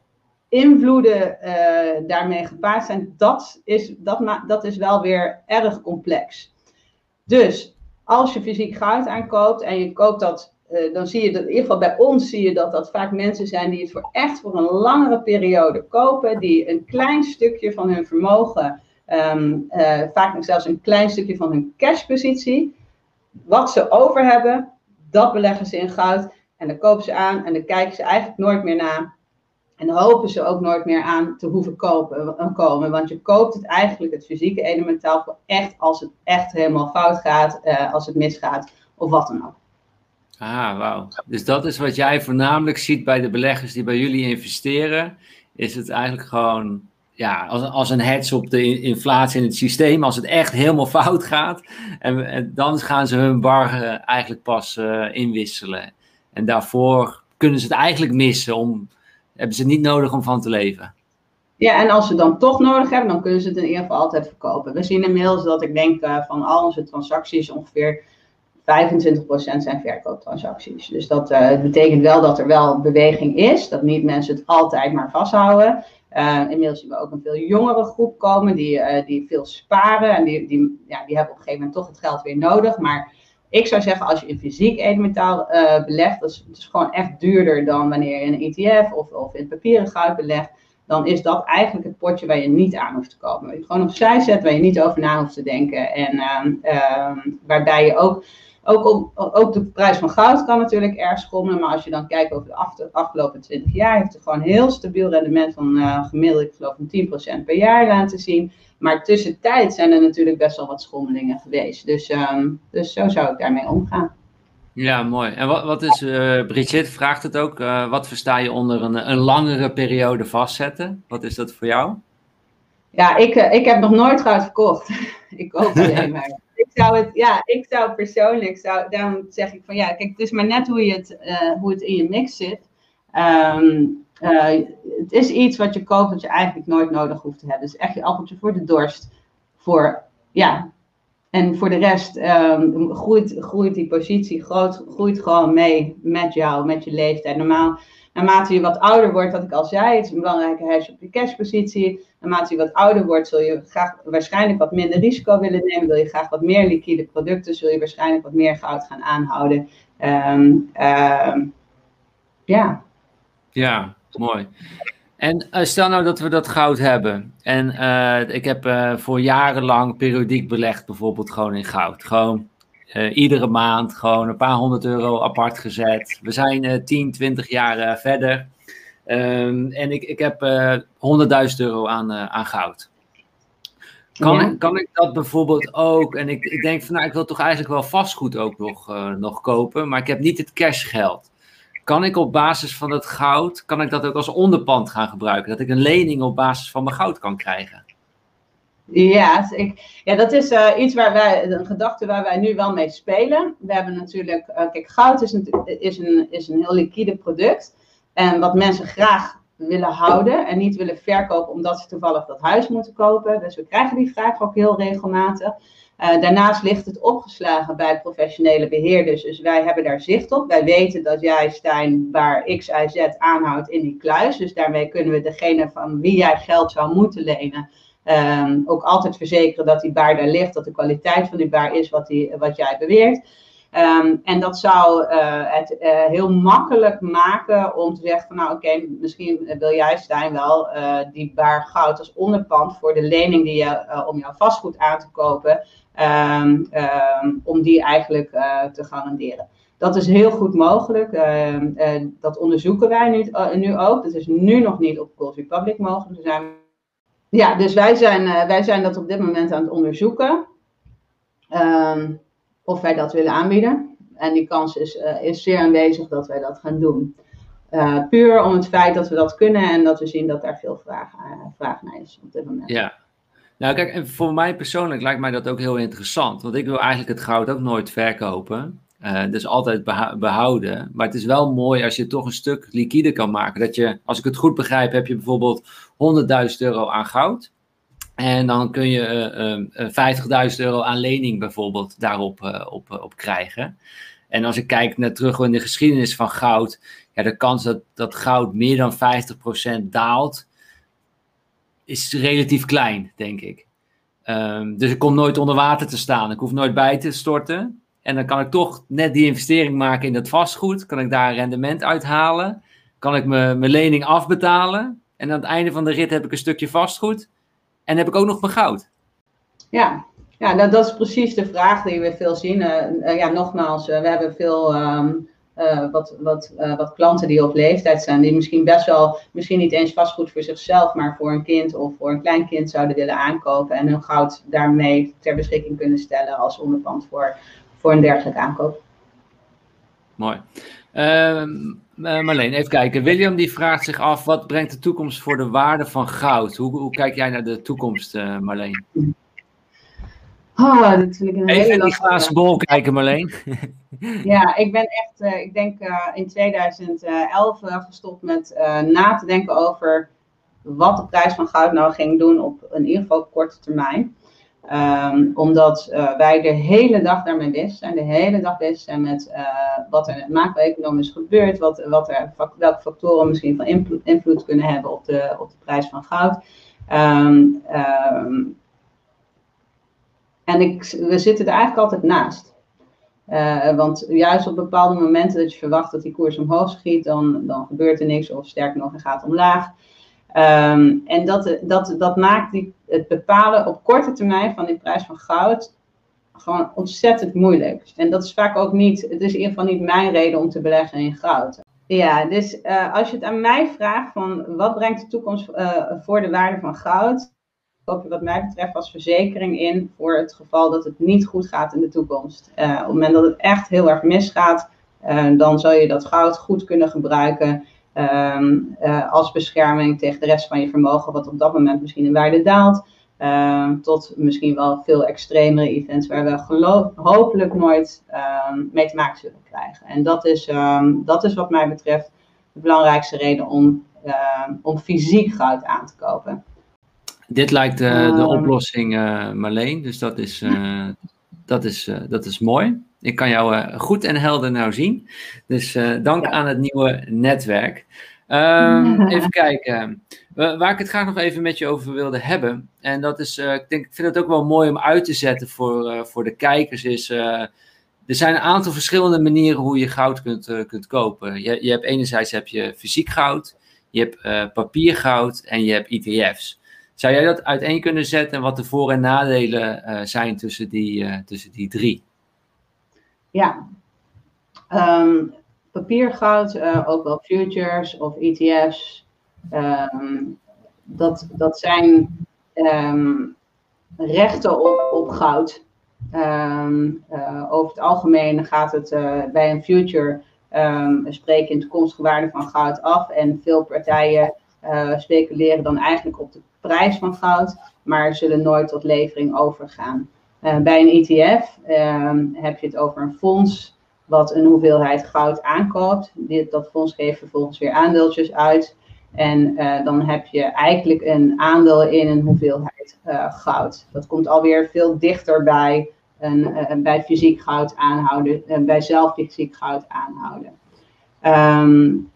invloeden uh, daarmee gepaard zijn, dat is, dat, dat is wel weer erg complex. Dus als je fysiek goud aankoopt en je koopt dat, uh, dan zie je dat, in ieder geval bij ons zie je dat dat vaak mensen zijn die het voor echt voor een langere periode kopen, die een klein stukje van hun vermogen, um, uh, vaak nog zelfs een klein stukje van hun cashpositie, wat ze over hebben, dat beleggen ze in goud. En dan kopen ze aan en dan kijken ze eigenlijk nooit meer na. En hopen ze ook nooit meer aan te hoeven kopen, eh, komen. Want je koopt het eigenlijk, het fysieke elementaal, voor echt als het echt helemaal fout gaat, uh, als het misgaat of wat dan ook. Ah, wauw. Dus dat is wat jij voornamelijk ziet bij de beleggers die bij jullie investeren. Is het eigenlijk gewoon ja, als, als een hedge op de inflatie in het systeem, als het echt helemaal fout gaat. En, dan gaan ze hun bar uh, eigenlijk pas uh, inwisselen. En daarvoor kunnen ze het eigenlijk missen. Om, hebben ze niet nodig om van te leven. Ja, en als ze dan toch nodig hebben, dan kunnen ze het in ieder geval altijd verkopen. We zien inmiddels dat ik denk uh, van al onze transacties ongeveer 25% zijn verkooptransacties. Dus dat uh, betekent wel dat er wel beweging is, dat niet mensen het altijd maar vasthouden. Uh, inmiddels zien we ook een veel jongere groep komen die, die veel sparen en die, die, ja, die hebben op een gegeven moment toch het geld weer nodig. Maar ik zou zeggen, als je in fysiek edelmetaal belegt, dat is, gewoon echt duurder dan wanneer je in een ETF of, of in papieren goud belegt dan is dat eigenlijk het potje waar je niet aan hoeft te komen. Waar je gewoon opzij zet, waar je niet over na hoeft te denken. En uh, waarbij je ook, ook, ook de prijs van goud kan natuurlijk erg schommelen. Maar als je dan kijkt over de afgelopen 20 jaar, heeft het gewoon een heel stabiel rendement van uh, gemiddeld, ik geloof, een 10% per jaar laten zien. Maar tussentijd zijn er natuurlijk best wel wat schommelingen geweest. Dus, um, dus zo zou ik daarmee omgaan. Ja, mooi. En wat, wat is, uh, Brigitte vraagt het ook, uh, wat versta je onder een, een langere periode vastzetten? Wat is dat voor jou? Ja, ik, uh, ik heb nog nooit goud verkocht. <laughs> ik koop alleen <laughs> maar. ik zou het, ja, ik zou persoonlijk, zou, daarom zeg ik van ja, kijk, het is maar net hoe, je het, hoe het in je mix zit. Um, het is iets wat je koopt dat je eigenlijk nooit nodig hoeft te hebben. Is echt je appeltje voor de dorst. Voor, ja, en voor de rest um, groeit, groeit die positie groot, groeit gewoon mee met jou, met je leeftijd. Normaal, naarmate je wat ouder wordt, wat ik al zei, het is een belangrijke hedge op je cashpositie. Naarmate je wat ouder wordt, zul je graag waarschijnlijk wat minder risico willen nemen. Wil je graag wat meer liquide producten, zul je waarschijnlijk wat meer goud gaan aanhouden. Um, ja. Ja, mooi. En uh, stel nou dat we dat goud hebben. En uh, ik heb uh, voor jarenlang periodiek belegd, bijvoorbeeld gewoon in goud. Gewoon iedere maand gewoon een paar honderd euro apart gezet. We zijn 10, 20 jaar verder. Um, en ik, ik heb 100.000 euro aan, aan goud. Kan, ja. kan ik dat bijvoorbeeld ook? En ik, ik denk van nou, ik wil toch eigenlijk wel vastgoed ook nog, nog kopen. Maar ik heb niet het cashgeld kan ik op basis van het goud, kan ik dat ook als onderpand gaan gebruiken? Dat ik een lening op basis van mijn goud kan krijgen? Ja, ik, ja dat is uh, iets waar wij, een gedachte waar wij nu wel mee spelen. We hebben natuurlijk, uh, kijk, goud is een, is, een, is een heel liquide product. En wat mensen graag willen houden en niet willen verkopen omdat ze toevallig dat huis moeten kopen. Dus we krijgen die vraag ook heel regelmatig. Uh, daarnaast ligt het opgeslagen bij professionele beheerders. Dus wij hebben daar zicht op. Wij weten dat jij, Stijn, waar X, Y, Z aanhoudt in die kluis. Dus daarmee kunnen we degene van wie jij geld zou moeten lenen. Um, ook altijd verzekeren dat die baar daar ligt, dat de kwaliteit van die baar is wat, die, wat jij beweert. Um, en dat zou uh, het uh, heel makkelijk maken om te zeggen van nou oké, misschien wil jij Stijn wel uh, die baar goud als onderpand voor de lening die je om jouw vastgoed aan te kopen, um, um, om die eigenlijk te garanderen. Dat is heel goed mogelijk. dat onderzoeken wij nu, nu, ook. Dat is nu nog niet op Cold Republic mogelijk. Zijn... Ja, dus wij zijn, wij zijn dat op dit moment aan het onderzoeken. Um, of wij dat willen aanbieden. En die kans is, uh, is zeer aanwezig dat wij dat gaan doen. Uh, puur om het feit dat we dat kunnen en dat we zien dat daar veel vraag, uh, vraag naar is op dit moment. Ja. Nou, kijk, en voor mij persoonlijk lijkt mij dat ook heel interessant. Want ik wil eigenlijk het goud ook nooit verkopen. dus altijd behouden. Maar het is wel mooi als je toch een stuk liquide kan maken. Dat je, als ik het goed begrijp, heb je bijvoorbeeld 100.000 euro aan goud. En dan kun je uh, uh, 50.000 euro aan lening bijvoorbeeld daarop uh, op, op krijgen. En als ik kijk naar terug in de geschiedenis van goud, ja, de kans dat, dat goud meer dan 50% daalt, is relatief klein, denk ik. Um, dus ik kom nooit onder water te staan. Ik hoef nooit bij te storten. En dan kan ik toch net die investering maken in dat vastgoed. Kan ik daar rendement uithalen. Kan ik mijn lening afbetalen. En aan het einde van de rit heb ik een stukje vastgoed. En heb ik ook nog mijn goud? Ja, ja dat, dat is precies de vraag die we veel zien. Uh, ja, nogmaals, uh, we hebben veel um, uh, wat, wat, wat klanten die op leeftijd zijn, die misschien best wel, misschien niet eens vastgoed voor zichzelf, maar voor een kind of voor een kleinkind zouden willen aankopen en hun goud daarmee ter beschikking kunnen stellen als onderpand voor, voor een dergelijke aankoop. Mooi. Uh, Marleen, even kijken. William die vraagt zich af, wat brengt de toekomst voor de waarde van goud? Hoe, hoe kijk jij naar de toekomst, uh, Marleen? Oh, dat vind ik een even in die glazen bol kijken, Marleen. ja, ik ben echt, uh, ik denk uh, in 2011 gestopt met na te denken over wat de prijs van goud nou ging doen op in ieder geval korte termijn. Ehm, omdat uh, wij de hele dag daarmee bezig zijn, de hele dag bezig zijn met uh, wat er macro-economisch gebeurt, wat, wat er, welke factoren misschien van invloed, kunnen hebben op de, op de prijs van goud. Um, um, en ik, we zitten er eigenlijk altijd naast. Uh, want juist op bepaalde momenten dat je verwacht dat die koers omhoog schiet, dan, dan gebeurt er niks, of sterker nog, hij gaat omlaag. Um, en dat, dat, dat maakt het bepalen op korte termijn van die prijs van goud gewoon ontzettend moeilijk. En dat is vaak ook niet, het is in ieder geval niet mijn reden om te beleggen in goud. Ja, dus uh, als je het aan mij vraagt van wat brengt de toekomst uh, voor de waarde van goud, koop je wat mij betreft als verzekering in voor het geval dat het niet goed gaat in de toekomst. Uh, op het moment dat het echt heel erg misgaat, dan zal je dat goud goed kunnen gebruiken Um, uh, als bescherming tegen de rest van je vermogen, wat op dat moment misschien in waarde daalt. Um, tot misschien wel veel extremere events waar we geloof, hopelijk nooit um, mee te maken zullen krijgen. En dat is, dat is wat mij betreft de belangrijkste reden om, om fysiek goud aan te kopen. Dit lijkt de, de oplossing, uh, Marleen, dus dat is, uh, dat, is, uh, dat is mooi. Ik kan jou uh, goed en helder nou zien. Dus uh, dank ja. aan het nieuwe netwerk. Um, <laughs> even kijken. waar ik het graag nog even met je over wilde hebben. En dat is, uh, ik, denk, ik vind het ook wel mooi om uit te zetten voor, voor de kijkers. Is, er zijn een aantal verschillende manieren hoe je goud kunt, kunt kopen. Je, je hebt enerzijds heb je fysiek goud, je hebt papiergoud en je hebt ETF's. Zou jij dat uiteen kunnen zetten en wat de voor- en nadelen zijn tussen die, tussen die drie? Ja, um, papiergoud, uh, ook wel futures of ETF's. Um, dat, dat zijn um, rechten op, op goud. Uh, over het algemeen gaat het uh, bij een future spreken in toekomstige waarde van goud af. En veel partijen speculeren dan eigenlijk op de prijs van goud, maar zullen nooit tot levering overgaan. Uh, bij een ETF uh, heb je het over een fonds wat een hoeveelheid goud aankoopt. Dit, dat fonds geeft vervolgens weer aandeeltjes uit. En uh, dan heb je eigenlijk een aandeel in een hoeveelheid uh, goud. Dat komt alweer veel dichter bij, een, bij fysiek goud aanhouden, bij zelf fysiek goud aanhouden. Um,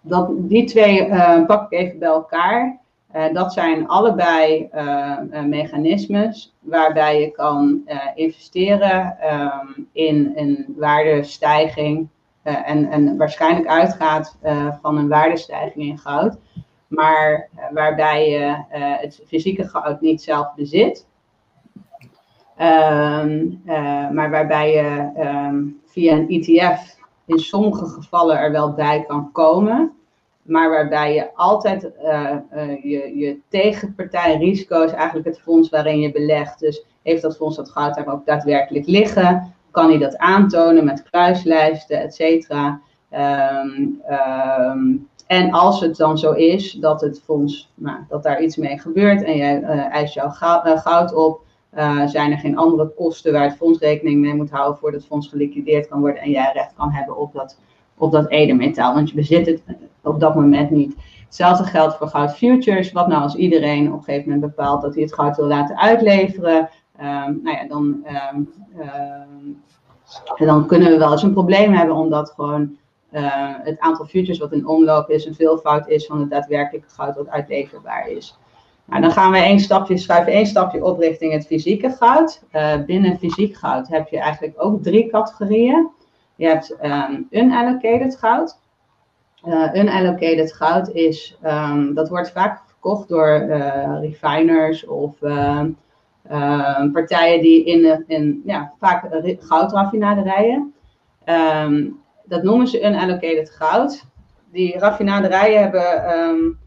dat, die twee pak ik even bij elkaar. Uh, dat zijn allebei uh, mechanismes waarbij je kan investeren um, in een waardestijging en, waarschijnlijk uitgaat van een waardestijging in goud, maar waarbij je het fysieke goud niet zelf bezit, um, maar waarbij je um, via een ETF in sommige gevallen er wel bij kan komen maar waarbij je altijd uh, uh, je, je tegenpartijrisico is eigenlijk het fonds waarin je belegt. Dus heeft dat fonds dat goud daar ook daadwerkelijk liggen? Kan hij dat aantonen met kruislijsten, et cetera? Um, um, en als het dan zo is dat het fonds, nou, dat daar iets mee gebeurt en jij uh, eist jouw goud, goud op, zijn er geen andere kosten waar het fonds rekening mee moet houden voordat het fonds geliquideerd kan worden en jij recht kan hebben op dat op dat edelmetaal, want je bezit het op dat moment niet. Hetzelfde geldt voor goud futures. Wat nou als iedereen op een gegeven moment bepaalt dat hij het goud wil laten uitleveren? Um, nou ja, dan, um, um, dan kunnen we wel eens een probleem hebben, omdat gewoon uh, het aantal futures wat in omloop is een veelvoud is van het daadwerkelijke goud wat uitleverbaar is. Nou, dan gaan we één stapje, schuiven één stapje op richting het fysieke goud. Uh, binnen fysiek goud heb je eigenlijk ook drie categorieën. Je hebt um, unallocated goud. Uh, unallocated goud is, um, dat wordt vaak verkocht door uh, refiners of uh, partijen die in, in ja, vaak goudraffinaderijen. Dat noemen ze unallocated goud. Die raffinaderijen hebben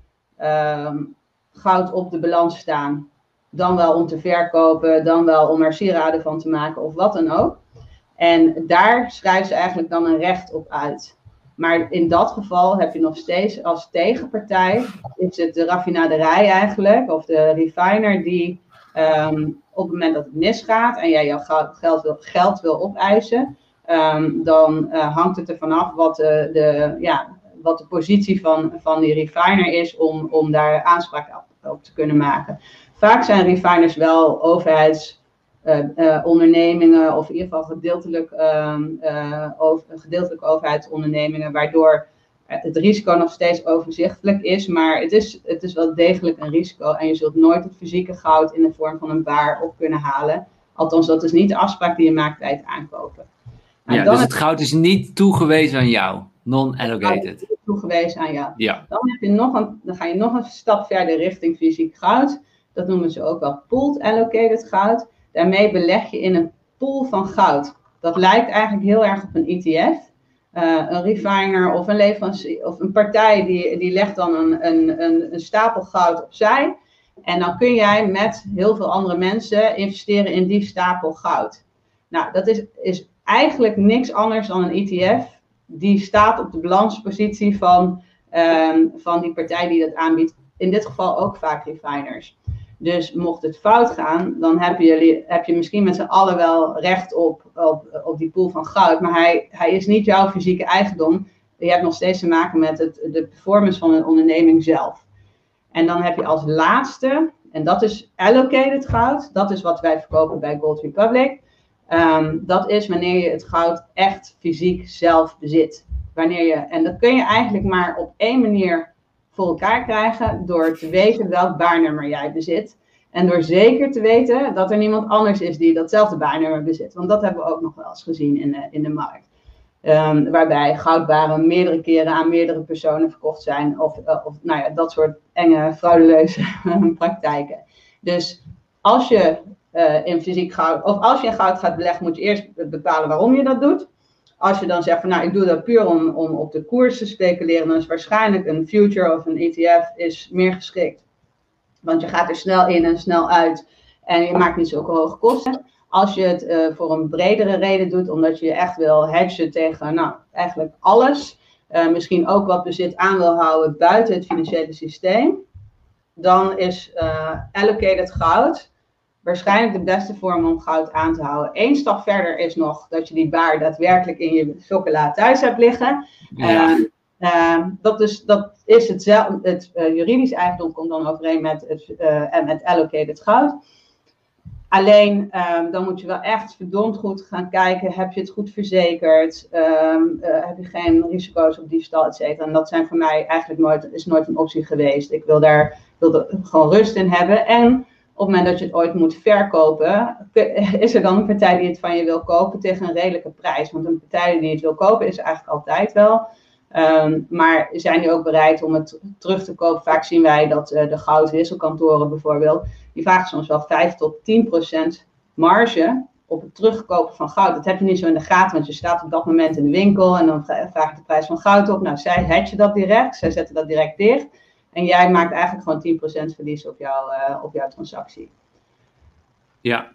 goud op de balans staan. Dan wel om te verkopen, dan wel om er sieraden van te maken of wat dan ook. En daar schrijven ze eigenlijk dan een recht op uit. Maar in dat geval heb je nog steeds als tegenpartij, is het de raffinaderij eigenlijk, of de refiner die um, op het moment dat het misgaat en jij jouw geld wil, geld wil opeisen, um, dan uh, hangt het ervan af wat de, de, ja, wat de positie van, van die refiner is om, om daar aanspraak op, te kunnen maken. Vaak zijn refiners wel overheidsondernemingen uh, of in ieder geval gedeeltelijk, ehm, over, gedeeltelijk overheidsondernemingen, waardoor het risico nog steeds overzichtelijk is, maar het is, het is wel degelijk een risico en je zult nooit het fysieke goud in de vorm van een baar op kunnen halen. Althans, dat is niet de afspraak die je maakt bij het aankopen. Nou, ja, dus het goud is niet toegewezen aan jou, non-allocated. Toegewezen aan jou. Ja. Dan, heb je nog een, dan ga je nog een stap verder richting fysiek goud. Dat noemen ze ook wel pooled allocated goud. Daarmee beleg je in een pool van goud. Dat lijkt eigenlijk heel erg op een ETF. Uh, een refiner of een leverancier of een partij die, die legt dan een, een, een, stapel goud opzij. En dan kun jij met heel veel andere mensen investeren in die stapel goud. Nou, dat is, is eigenlijk niks anders dan een ETF. Die staat op de balanspositie van, um, van die partij die dat aanbiedt. In dit geval ook vaak refiners. Dus mocht het fout gaan, dan heb je, heb je misschien met z'n allen wel recht op, op, op die pool van goud. Maar hij, hij is niet jouw fysieke eigendom. Je hebt nog steeds te maken met het, de performance van een onderneming zelf. En dan heb je als laatste, en dat is allocated goud. Dat is wat wij verkopen bij Gold Republic. Um, dat is wanneer je het goud echt fysiek zelf bezit. Wanneer je, en dat kun je eigenlijk maar op één manier voor elkaar krijgen door te weten welk baarnummer jij bezit. En door zeker te weten dat er niemand anders is die datzelfde baarnummer bezit. Want dat hebben we ook nog wel eens gezien in de, in de markt. Um, waarbij goudbaren meerdere keren aan meerdere personen verkocht zijn. Of, uh, of nou ja, dat soort enge, frauduleuze <laughs> praktijken. Dus als je uh, in fysiek goud, of als je in goud gaat beleggen, moet je eerst bepalen waarom je dat doet. Als je dan zegt van nou, ik doe dat puur om, om op de koers te speculeren, dan is waarschijnlijk een future of een ETF is meer geschikt. Want je gaat er snel in en snel uit en je maakt niet zulke hoge kosten. Als je het uh, voor een bredere reden doet, omdat je echt wil hedgen tegen nou, eigenlijk alles, uh, misschien ook wat bezit aan wil houden buiten het financiële systeem, dan is uh, allocated goud waarschijnlijk de beste vorm om goud aan te houden. Eén stap verder is nog dat je die baar daadwerkelijk in je chocola thuis hebt liggen. Ja. Uh, uh, dat, is, dat is hetzelfde. Het uh, juridisch eigendom komt dan overeen met het, en het allocated goud. Alleen ehm, dan moet je wel echt verdomd goed gaan kijken. Heb je het goed verzekerd? Um, heb je geen risico's op diefstal, et cetera? En dat zijn voor mij eigenlijk nooit, is nooit een optie geweest. Ik wil daar wil er gewoon rust in hebben. En op het moment dat je het ooit moet verkopen, is er dan een partij die het van je wil kopen tegen een redelijke prijs. Want een partij die het wil kopen is eigenlijk altijd wel. Um, maar zijn die ook bereid om het terug te kopen? Vaak zien wij dat uh, de goudwisselkantoren bijvoorbeeld, die vragen soms wel 5 tot 10 procent marge op het terugkopen van goud. Dat heb je niet zo in de gaten, want je staat op dat moment in de winkel en dan vraag je de prijs van goud op. Nou, zij hedgen dat direct, zij zetten dat direct dicht. En jij maakt eigenlijk gewoon 10% verlies op, jouw uh, op jouw transactie. Ja,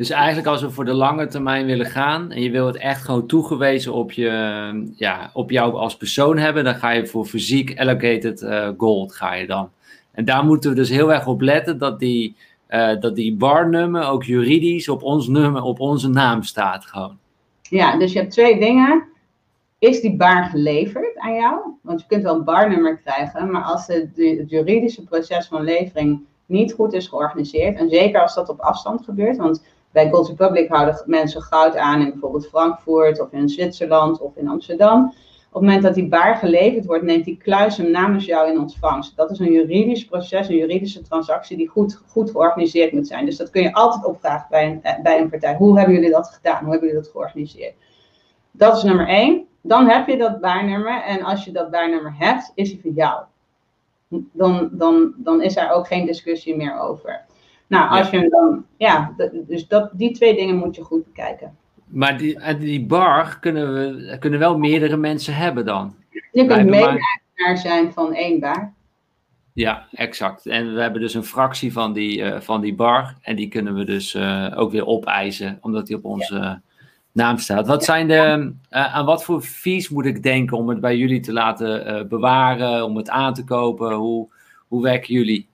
dus eigenlijk als we voor de lange termijn willen gaan en je wil het echt gewoon toegewezen op, je, ja, op jou als persoon hebben, dan ga je voor fysiek allocated uh, gold ga je dan. En daar moeten we dus heel erg op letten dat die, uh, dat die barnummer ook juridisch op ons nummer, op onze naam staat gewoon. Ja, dus je hebt twee dingen is die bar geleverd aan jou? Want je kunt wel een barnummer krijgen, maar als het, het juridische proces van levering niet goed is georganiseerd, en zeker als dat op afstand gebeurt, want bij Gold Republic houden mensen goud aan in bijvoorbeeld Frankfurt of in Zwitserland of in Amsterdam. Op het moment dat die baar geleverd wordt, neemt die kluis hem namens jou in ontvangst. Dat is een juridisch proces, een juridische transactie die goed, goed georganiseerd moet zijn. Dus dat kun je altijd opvragen bij een, eh, bij een partij. Hoe hebben jullie dat gedaan? Hoe hebben jullie dat georganiseerd? Dat is nummer één dan heb je dat baarnummer. En als je dat baarnummer hebt, is hij voor jou. Dan, dan, dan is er ook geen discussie meer over. Nou, als ja. je hem dan, ja, dus dat, die twee dingen moet je goed bekijken. Maar die, die bar kunnen, we, kunnen wel meerdere mensen hebben dan? Je kunt mede-eigenaar zijn van één bar. Ja, exact. En we hebben dus een fractie van die, uh, van die bar. En die kunnen we dus uh, ook weer opeisen, omdat die op onze ja naam staat. Wat zijn de, uh, aan wat voor fees moet ik denken om het bij jullie te laten uh, bewaren, om het aan te kopen? Hoe, hoe werken jullie?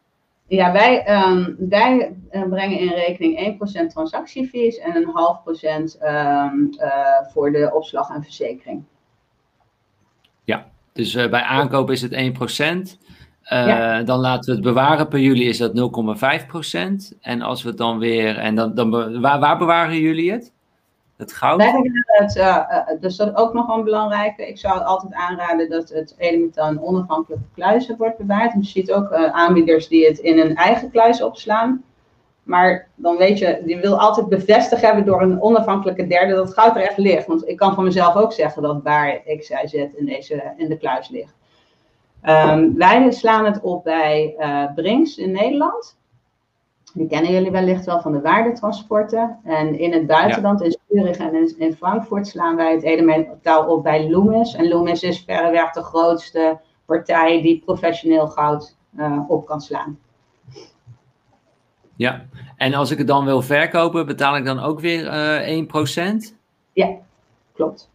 Ja, wij, um, wij uh, brengen in rekening 1% transactiefees en een half procent um, voor de opslag en verzekering. Ja, Dus bij aankoop is het 1%. Uh, Dan laten we het bewaren per jullie is dat 0,5%. En als we het dan weer. En dan, dan, waar, waar bewaren jullie het? Het goud? het, uh, dus dat is ook nog een belangrijke. Ik zou altijd aanraden dat het elementaal in onafhankelijke kluizen wordt bewaard. je ziet ook aanbieders die het in een eigen kluis opslaan. Maar dan weet je, je wil altijd bevestigd hebben door een onafhankelijke derde dat het goud er echt ligt. Want ik kan van mezelf ook zeggen dat waar X, Y, Z in, deze, in de kluis ligt. Um, wij slaan het op bij uh, Brinks in Nederland. Die kennen jullie wellicht wel van de waardetransporten. En in het buitenland, in Zurich en in, Frankfurt, slaan wij het elementaal op bij Loomis. En Loomis is verreweg de grootste partij die professioneel goud uh, op kan slaan. Ja, en als ik het dan wil verkopen, betaal ik dan ook weer uh, eh, 1%? Ja, klopt.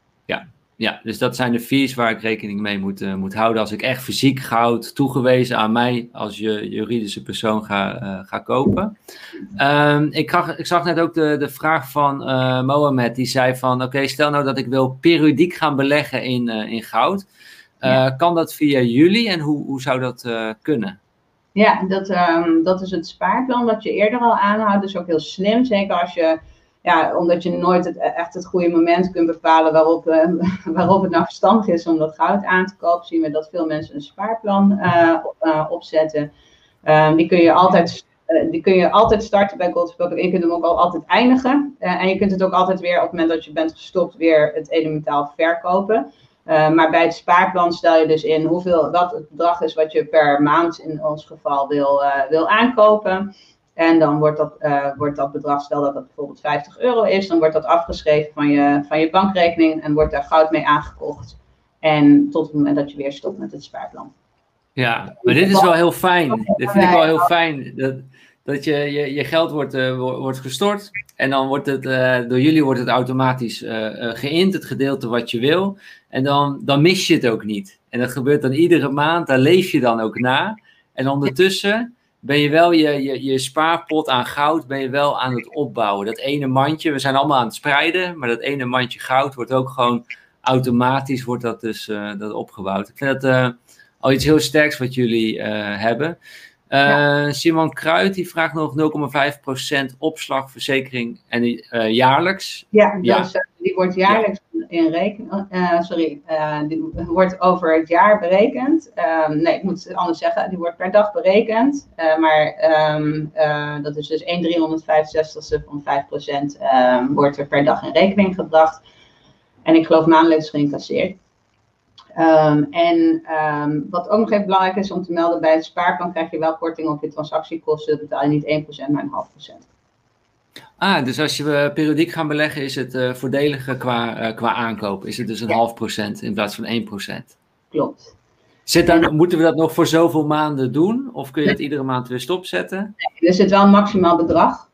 Ja, dus dat zijn de fees waar ik rekening mee moet, uh, moet houden als ik echt fysiek goud toegewezen aan mij als je juridische persoon ga, uh, ga kopen. Um, ik, zag, ik zag net ook de, de vraag van uh, Mohamed, die zei van oké, stel nou dat ik wil periodiek gaan beleggen in, in goud. Ja. Kan dat via jullie en hoe, hoe zou dat kunnen? Ja, dat, um, dat is het spaarplan wat je eerder al aanhoudt. Dat is ook heel slim, zeker als je ja, omdat je nooit het, echt het goede moment kunt bepalen waarop, uh, <laughs> waarop het nou verstandig is om dat goud aan te kopen, zien we dat veel mensen een spaarplan uh, opzetten. Ehm, die, kun je altijd, die kun je altijd starten bij Gold En je kunt hem ook al altijd eindigen. en je kunt het ook altijd weer op het moment dat je bent gestopt weer het elementaal verkopen. maar bij het spaarplan stel je dus in hoeveel dat het bedrag is wat je per maand in ons geval wil, wil aankopen. En dan wordt dat, uh, wordt dat bedrag, stel dat dat bijvoorbeeld 50 euro is, dan wordt dat afgeschreven van je, van je bankrekening en wordt daar goud mee aangekocht. En tot het moment dat je weer stopt met het spaarplan. Ja, maar dit is wel heel fijn. Dit vind ik wel heel fijn. Dat, dat je, je, je geld wordt, uh, wordt gestort en dan wordt het, uh, door jullie wordt het automatisch uh, geïnt, het gedeelte wat je wil. En dan, dan mis je het ook niet. En dat gebeurt dan iedere maand, daar leef je dan ook na. En ondertussen ben je wel je, je, je spaarpot aan goud ben je wel aan het opbouwen. Dat ene mandje, we zijn allemaal aan het spreiden, maar dat ene mandje goud wordt ook gewoon automatisch wordt dat dus uh, dat opgebouwd. Ik vind dat uh, al iets heel sterks wat jullie uh, hebben. Ja. Simon Kruid die vraagt nog 0,5% opslagverzekering en jaarlijks. Ja, ja. Die wordt jaarlijks in reken, uh, sorry, uh, die wordt over het jaar berekend. Um, nee, ik moet het anders zeggen, die wordt per dag berekend. Uh, maar um, dat is dus 1 365ste van 5% um, ehm, wordt er per dag in rekening gebracht. En ik geloof maandelijks geïncasseerd. en wat ook nog even belangrijk is om te melden, bij het spaarplan krijg je wel korting op je transactiekosten. Dat betaal je niet 1%, maar een half procent. Ah, dus als je uh, periodiek gaan beleggen, is het uh, voordeliger qua, uh, qua aankoop. Is het dus een ja. half procent in plaats van 1 procent? Klopt. Zit dan, moeten we dat nog voor zoveel maanden doen? Of kun je het iedere maand weer stopzetten? Nee, er zit wel een maximaal bedrag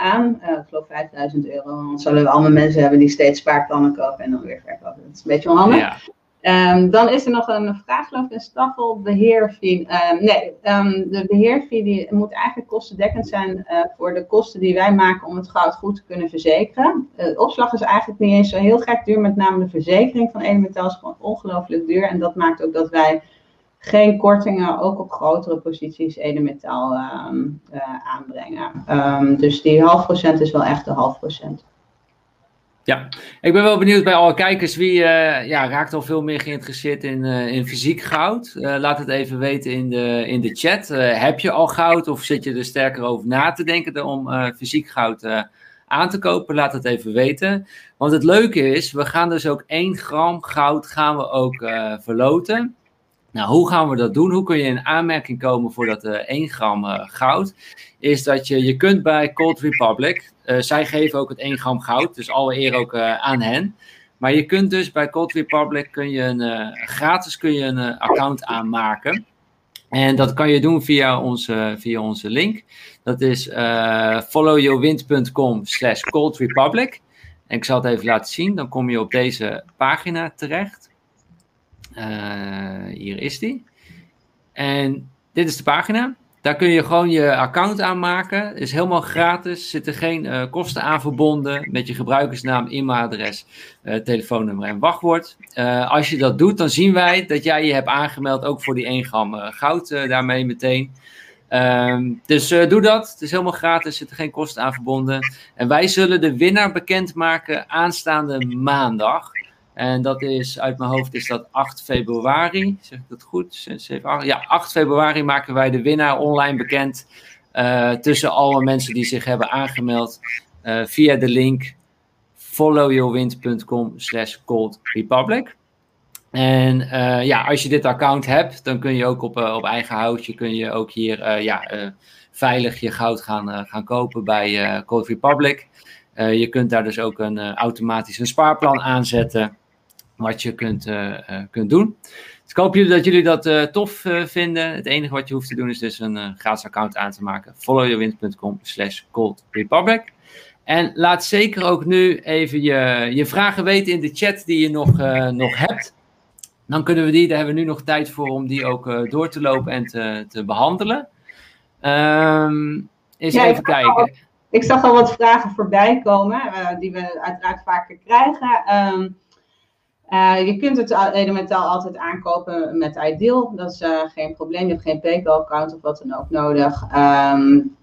aan. ik geloof 5000 euro. Dan zullen we allemaal mensen hebben die steeds spaarplannen kopen en dan weer verkopen. Dat is een beetje onhandig. Ja. Um, dan is er nog een vraag, geloof ik, een staffelbeheerfee. Um, nee, um, de beheerfee die moet eigenlijk kostendekkend zijn uh, voor de kosten die wij maken om het goud goed te kunnen verzekeren. Uh, opslag is eigenlijk niet eens zo heel gek duur, met name de verzekering van elementaal is gewoon ongelooflijk duur. En dat maakt ook dat wij geen kortingen, ook op grotere posities, elementaal uh, aanbrengen. dus die half procent is wel echt de half procent. Ja, ik ben wel benieuwd bij alle kijkers wie uh, ja, raakt al veel meer geïnteresseerd in, uh, in fysiek goud. Uh, laat het even weten in de, in de chat. heb je al goud of zit je er sterker over na te denken om fysiek goud aan te kopen? Laat het even weten. Want het leuke is, we gaan dus ook 1 gram goud gaan we ook verloten. Nou, hoe gaan we dat doen? Hoe kun je in aanmerking komen voor dat uh, 1 gram goud? Is dat je, je kunt bij Cold Republic, zij geven ook het 1 gram goud, dus alle eer ook aan hen. Maar je kunt dus bij Cold Republic kun je een, gratis kun je een account aanmaken. En dat kan je doen via onze, via onze link. Dat is followyourwind.com slash Cold Republic. En ik zal het even laten zien. Dan kom je op deze pagina terecht. Uh, hier is die. En dit is de pagina. Daar kun je gewoon je account aanmaken. Is helemaal gratis. Zitten geen uh, kosten aan verbonden. Met je gebruikersnaam, e-mailadres, uh, telefoonnummer en wachtwoord. Uh, als je dat doet, dan zien wij dat jij je hebt aangemeld. Ook voor die 1 gram goud daarmee meteen. Um, dus doe dat. Het is helemaal gratis. Zitten geen kosten aan verbonden. En wij zullen de winnaar bekendmaken aanstaande maandag. En dat is, uit mijn hoofd is dat 8 februari. Zeg ik dat goed? 7, 8, ja, 8 februari maken wij de winnaar online bekend. Uh, tussen alle mensen die zich hebben aangemeld. Uh, via de link followyourwind.com slash cold republic. En uh, ja, als je dit account hebt, dan kun je ook op, op eigen houtje, kun je ook hier ja, veilig je goud gaan, gaan kopen bij Cold Republic. je kunt daar dus ook een, automatisch een spaarplan aanzetten wat je kunt, uh, kunt doen. Dus ik hoop jullie dat jullie dat uh, tof vinden. Het enige wat je hoeft te doen is dus een gratis account aan te maken. followyourwind.com slash coldrepublic. En laat zeker ook nu even je, je vragen weten in de chat die je nog, nog hebt. Dan kunnen we die, daar hebben we nu nog tijd voor om die ook door te lopen en te, te behandelen. Um, eens even kijken. ik zag al wat vragen voorbij komen, die we uiteraard vaker krijgen. Um, uh, je kunt het elementaal altijd aankopen met Ideal. Dat is uh, geen probleem. Je hebt geen PayPal-account of wat dan ook nodig. Um,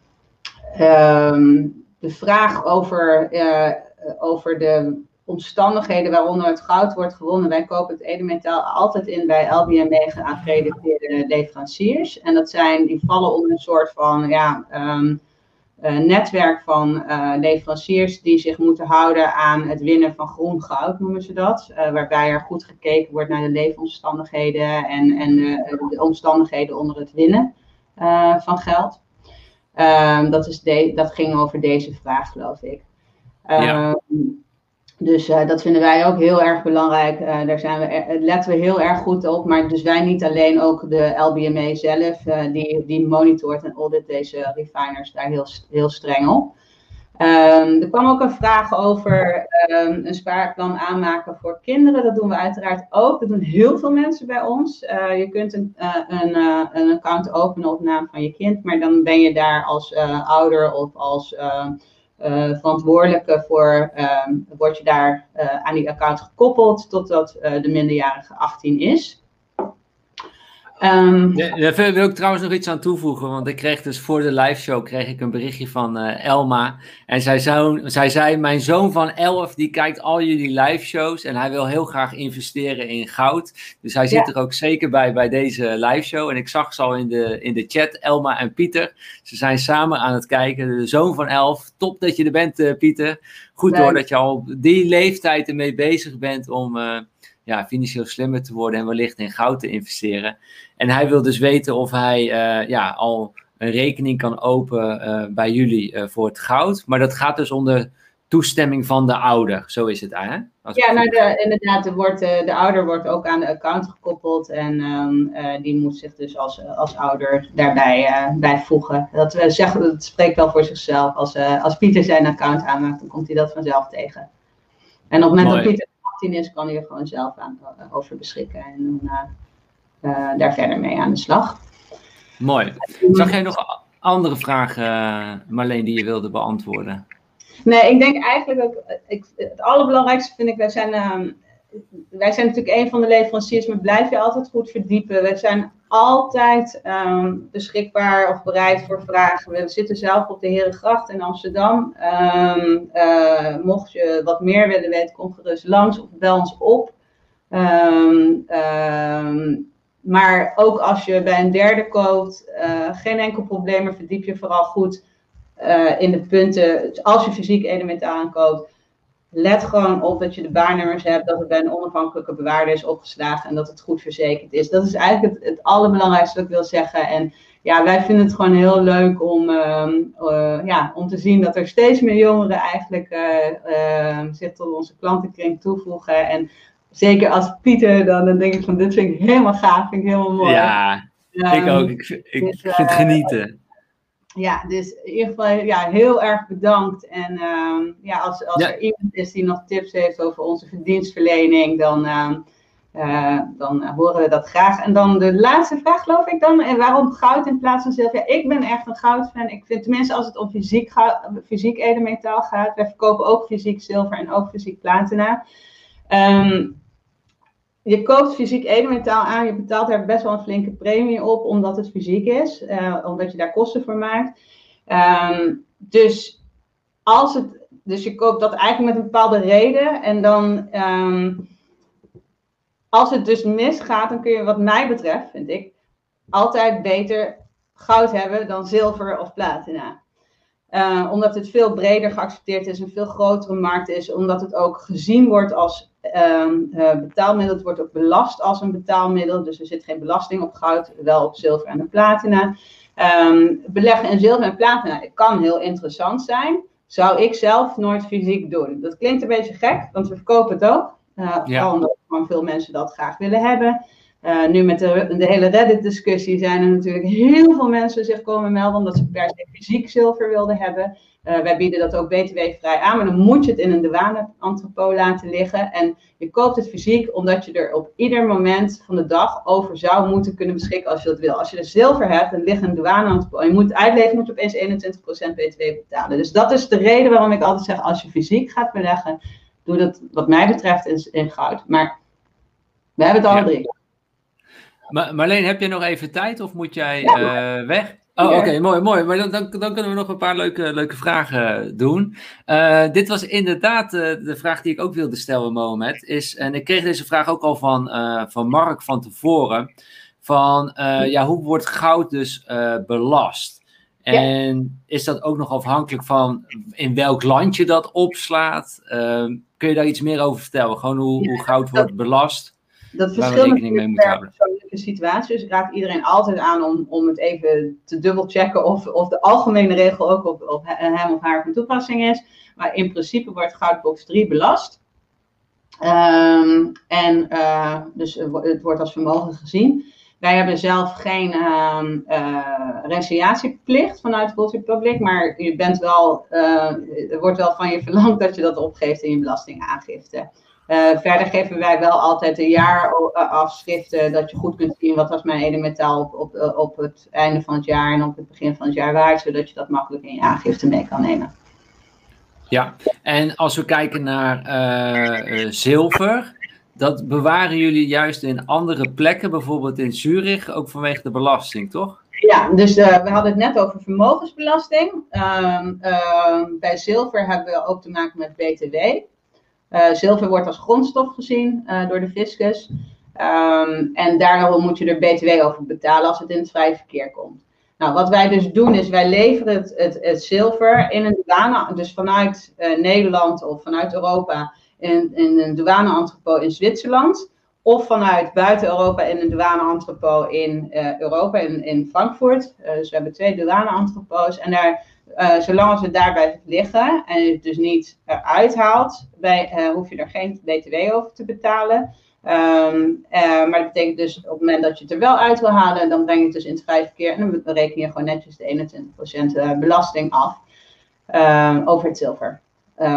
de vraag over, uh, over de omstandigheden waaronder het goud wordt gewonnen. Wij kopen het elementaal altijd in bij LBME geaccrediteerde leveranciers. En dat zijn, die vallen onder een soort van ja, uh, netwerk van uh, leveranciers die zich moeten houden aan het winnen van groen goud, noemen ze dat. Uh, waarbij er goed gekeken wordt naar de leefomstandigheden en, en de omstandigheden onder het winnen van geld. Ehm, dat, is de, dat ging over deze vraag, geloof ik. Ja. Ehm, dus uh, dat vinden wij ook heel erg belangrijk. Uh, daar zijn we, letten we heel erg goed op. Maar dus wij niet alleen, ook de LBME zelf, die, die monitort en audit deze refiners daar heel, heel streng op. Um, er kwam ook een vraag over um, een spaarplan aanmaken voor kinderen. Dat doen we uiteraard ook. Dat doen heel veel mensen bij ons. je kunt een, een, een account openen op naam van je kind, maar dan ben je daar als ouder of als verantwoordelijke voor, uh, word je daar uh, aan die account gekoppeld totdat de minderjarige 18 is. Um, ja, daar wil ik trouwens nog iets aan toevoegen, want ik kreeg dus voor de live show kreeg ik een berichtje van uh, Elma. En zij, zou, zij zei, mijn zoon van 11 die kijkt al jullie live shows en hij wil heel graag investeren in goud. Dus hij zit ja. er ook zeker bij bij deze live show. En ik zag ze al in de, in de chat, Elma en Pieter. Ze zijn samen aan het kijken. De zoon van 11, top dat je er bent uh, Pieter. Goed hoor dat je al op die leeftijd ermee bezig bent om... Uh, ja, financieel slimmer te worden en wellicht in goud te investeren. En hij wil dus weten of hij uh, ja, al een rekening kan openen uh, bij jullie uh, voor het goud. Maar dat gaat dus onder toestemming van de ouder. Zo is het, hè? ja, nou de, inderdaad. De, wordt, de ouder wordt ook aan de account gekoppeld. En um, die moet zich dus als, als ouder daarbij bijvoegen. Dat, we zeggen, dat spreekt wel voor zichzelf. Als, als Pieter zijn account aanmaakt, dan komt hij dat vanzelf tegen. En op het moment Mooi. dat Pieter 18 is, kan hij er gewoon zelf aan, over beschikken. En dan uh, daar verder mee aan de slag. Mooi. Zag jij nog andere vragen, Marleen, die je wilde beantwoorden? Nee, ik denk eigenlijk ook, ik, het allerbelangrijkste vind ik, wij zijn, uh, wij zijn natuurlijk een van de leveranciers, maar blijf je altijd goed verdiepen. Wij zijn altijd um, beschikbaar of bereid voor vragen. We zitten zelf op de Herengracht in Amsterdam. Um, uh, mocht je wat meer willen weten, kom gerust langs of bel ons op. Um, maar ook als je bij een derde koopt, uh, geen enkel probleem, maar verdiep je vooral goed uh, in de punten. Als je fysiek elementaal aankoopt, let gewoon op dat je de baarnummers hebt, dat het bij een onafhankelijke bewaarder is opgeslagen en dat het goed verzekerd is. Dat is eigenlijk het, het allerbelangrijkste wat ik wil zeggen. En ja, wij vinden het gewoon heel leuk om, uh, uh, ja, om te zien dat er steeds meer jongeren eigenlijk zich tot onze klantenkring toevoegen. En zeker als Pieter, dan, dan denk ik van dit vind ik helemaal gaaf, vind ik helemaal mooi. Ja, um, ik ook. Ik, ik dus, vind het genieten. Ja, dus in ieder geval ja, heel erg bedankt. En um, ja, als, als ja. er iemand is die nog tips heeft over onze verdienstverlening, dan, um, dan horen we dat graag. En dan de laatste vraag, geloof ik dan. En waarom goud in plaats van zilver? Ja, ik ben echt een goudfan. Ik vind tenminste als het om fysiek, fysiek edelmetaal gaat. Wij verkopen ook fysiek zilver en ook fysiek platina. Um, je koopt fysiek edelmetaal aan, je betaalt daar best wel een flinke premie op, omdat het fysiek is, uh, omdat je daar kosten voor maakt. Um, dus, als het, dus je koopt dat eigenlijk met een bepaalde reden en dan, um, als het dus misgaat, dan kun je wat mij betreft, vind ik, altijd beter goud hebben dan zilver of platina. Uh, omdat het veel breder geaccepteerd is, een veel grotere markt is, omdat het ook gezien wordt als um, uh, betaalmiddel. Het wordt ook belast als een betaalmiddel, dus er zit geen belasting op goud, wel op zilver en platina. Um, beleggen in zilver en platina kan heel interessant zijn. Zou ik zelf nooit fysiek doen. Dat klinkt een beetje gek, want we verkopen het ook. Uh, ja. Omdat veel mensen dat graag willen hebben. Uh, nu met de, de hele Reddit-discussie zijn er natuurlijk heel veel mensen zich komen melden omdat ze per se fysiek zilver wilden hebben. Uh, wij bieden dat ook btw-vrij aan, maar dan moet je het in een douane-entrepot laten liggen. En je koopt het fysiek omdat je er op ieder moment van de dag over zou moeten kunnen beschikken als je dat wil. Als je er zilver hebt, dan ligt een douane-entrepot en je moet het uitleveren, moet je opeens 21% btw betalen. Dus dat is de reden waarom ik altijd zeg, als je fysiek gaat beleggen, doe dat wat mij betreft in, in goud. Maar we hebben het alle drie. Maar Marleen, heb je nog even tijd of moet jij uh, weg? Oh, oké, mooi, mooi. Maar dan, dan, dan, kunnen we nog een paar leuke, leuke vragen doen. Uh, dit was inderdaad uh, de vraag die ik ook wilde stellen, Mohamed. Is, en ik kreeg deze vraag ook al van, van Mark van tevoren. Van, ja, hoe wordt goud dus belast? En is dat ook nog afhankelijk van in welk land je dat opslaat? kun je daar iets meer over vertellen? Gewoon hoe, hoe goud wordt belast? Dat verschilt natuurlijk per persoonlijke situatie. Dus ik raad iedereen altijd aan om, om het even te dubbelchecken of, of de algemene regel ook op, op hem of haar van toepassing is. Maar in principe wordt goudbox 3 belast. Um, en uh, dus het wordt als vermogen gezien. Wij hebben zelf geen um, uh, vanuit Gold Republic, maar je bent wel, uh, er wordt wel van je verlangd dat je dat opgeeft in je belastingaangifte. Uh, verder geven wij wel altijd een jaarafschriften, dat je goed kunt zien wat was mijn edelmetaal op, op, eh, op het einde van het jaar en op het begin van het jaar waard, zodat je dat makkelijk in je aangifte mee kan nemen. Ja, en als we kijken naar uh, zilver, dat bewaren jullie juist in andere plekken, bijvoorbeeld in Zurich, ook vanwege de belasting, toch? Ja, dus uh, we hadden het net over vermogensbelasting. Uh, uh, bij zilver hebben we ook te maken met BTW. Uh, zilver wordt als grondstof gezien uh, door de fiscus. Um, en daarom moet je er BTW over betalen als het in het vrije verkeer komt. Nou, wat wij dus doen is, wij leveren het, het, zilver in een douane, dus vanuit uh, Nederland of vanuit Europa, in, in een douane-entrepot in Zwitserland. Of vanuit buiten Europa in een douane-entrepot in Europa, in, in Frankfurt. dus we hebben twee douane-entrepots. En daar uh, zolang als het daarbij liggen en je het dus niet eruit haalt, bij, uh, hoef je er geen BTW over te betalen. Um, uh, maar dat betekent dus op het moment dat je het er wel uit wil halen, dan breng je het dus in het vrije verkeer en dan reken je gewoon netjes de 21% belasting af ehm, over het zilver.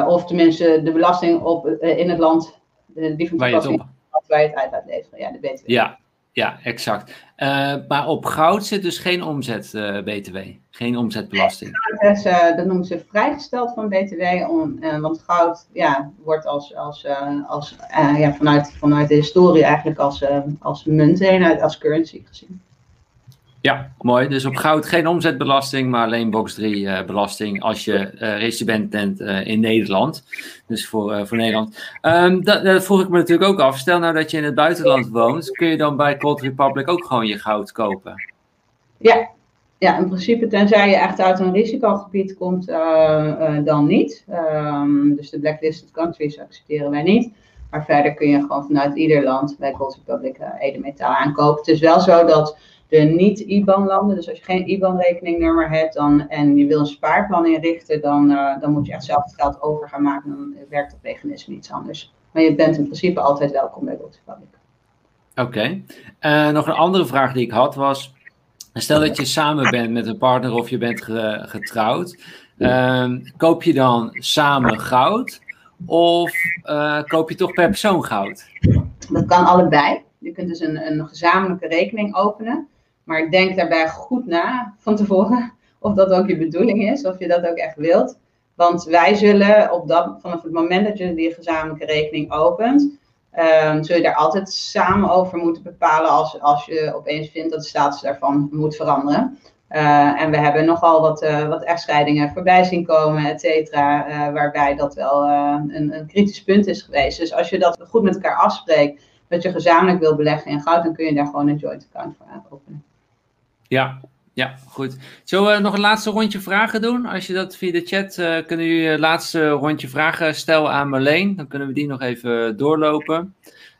of tenminste de belasting op, in het land, die van toepassing waar je het uit laat leveren. Ja, de BTW. Ja, ja, exact. Uh, maar op goud zit dus geen omzet-BTW, uh, geen omzetbelasting. Ja, dat, noemen ze vrijgesteld van BTW, om, eh, want goud ja, wordt als, als, als, ja, vanuit, vanuit de historie eigenlijk als, als munt als currency gezien. Ja, mooi. Dus op goud geen omzetbelasting, maar alleen box 3 uh, belasting als je uh, resident bent uh, in Nederland. Dus voor, voor Nederland. Um, dat, dat, vroeg ik me natuurlijk ook af. Stel nou dat je in het buitenland woont, kun je dan bij Gold Republic ook gewoon je goud kopen? Ja, ja in principe tenzij je echt uit een risicogebied komt, dan niet. Um, dus de blacklisted countries accepteren wij niet. Maar verder kun je gewoon vanuit ieder land bij Gold Republic edelmetaal aankopen. Het is wel zo dat de niet-IBAN-landen. Dus als je geen IBAN-rekeningnummer hebt dan, en je wil een spaarplan inrichten, dan, uh, dan moet je echt zelf het geld over gaan maken. Dan werkt dat mechanisme iets anders. Maar je bent in principe altijd welkom bij Gold Republic. Oké. Okay. Uh, nog een andere vraag die ik had was, stel dat je samen bent met een partner of je bent getrouwd, uh, koop je dan samen goud of uh, koop je toch per persoon goud? Dat kan allebei. Je kunt dus een, een gezamenlijke rekening openen. Maar denk daarbij goed na van tevoren <laughs> of dat ook je bedoeling is, of je dat ook echt wilt. Want wij zullen op dat, vanaf het moment dat je die gezamenlijke rekening opent, um, zul je daar altijd samen over moeten bepalen als, als je opeens vindt dat de status daarvan moet veranderen. Uh, en we hebben nogal wat, uh, wat echtscheidingen voorbij zien komen, et cetera, uh, waarbij dat wel een, een, kritisch punt is geweest. Dus als je dat goed met elkaar afspreekt, dat je gezamenlijk wil beleggen in goud, dan kun je daar gewoon een joint account voor openen. Ja, ja, goed. Zullen we nog een laatste rondje vragen doen? Als je dat via de chat, uh, kunnen jullie een laatste rondje vragen stellen aan Marleen. Dan kunnen we die nog even doorlopen.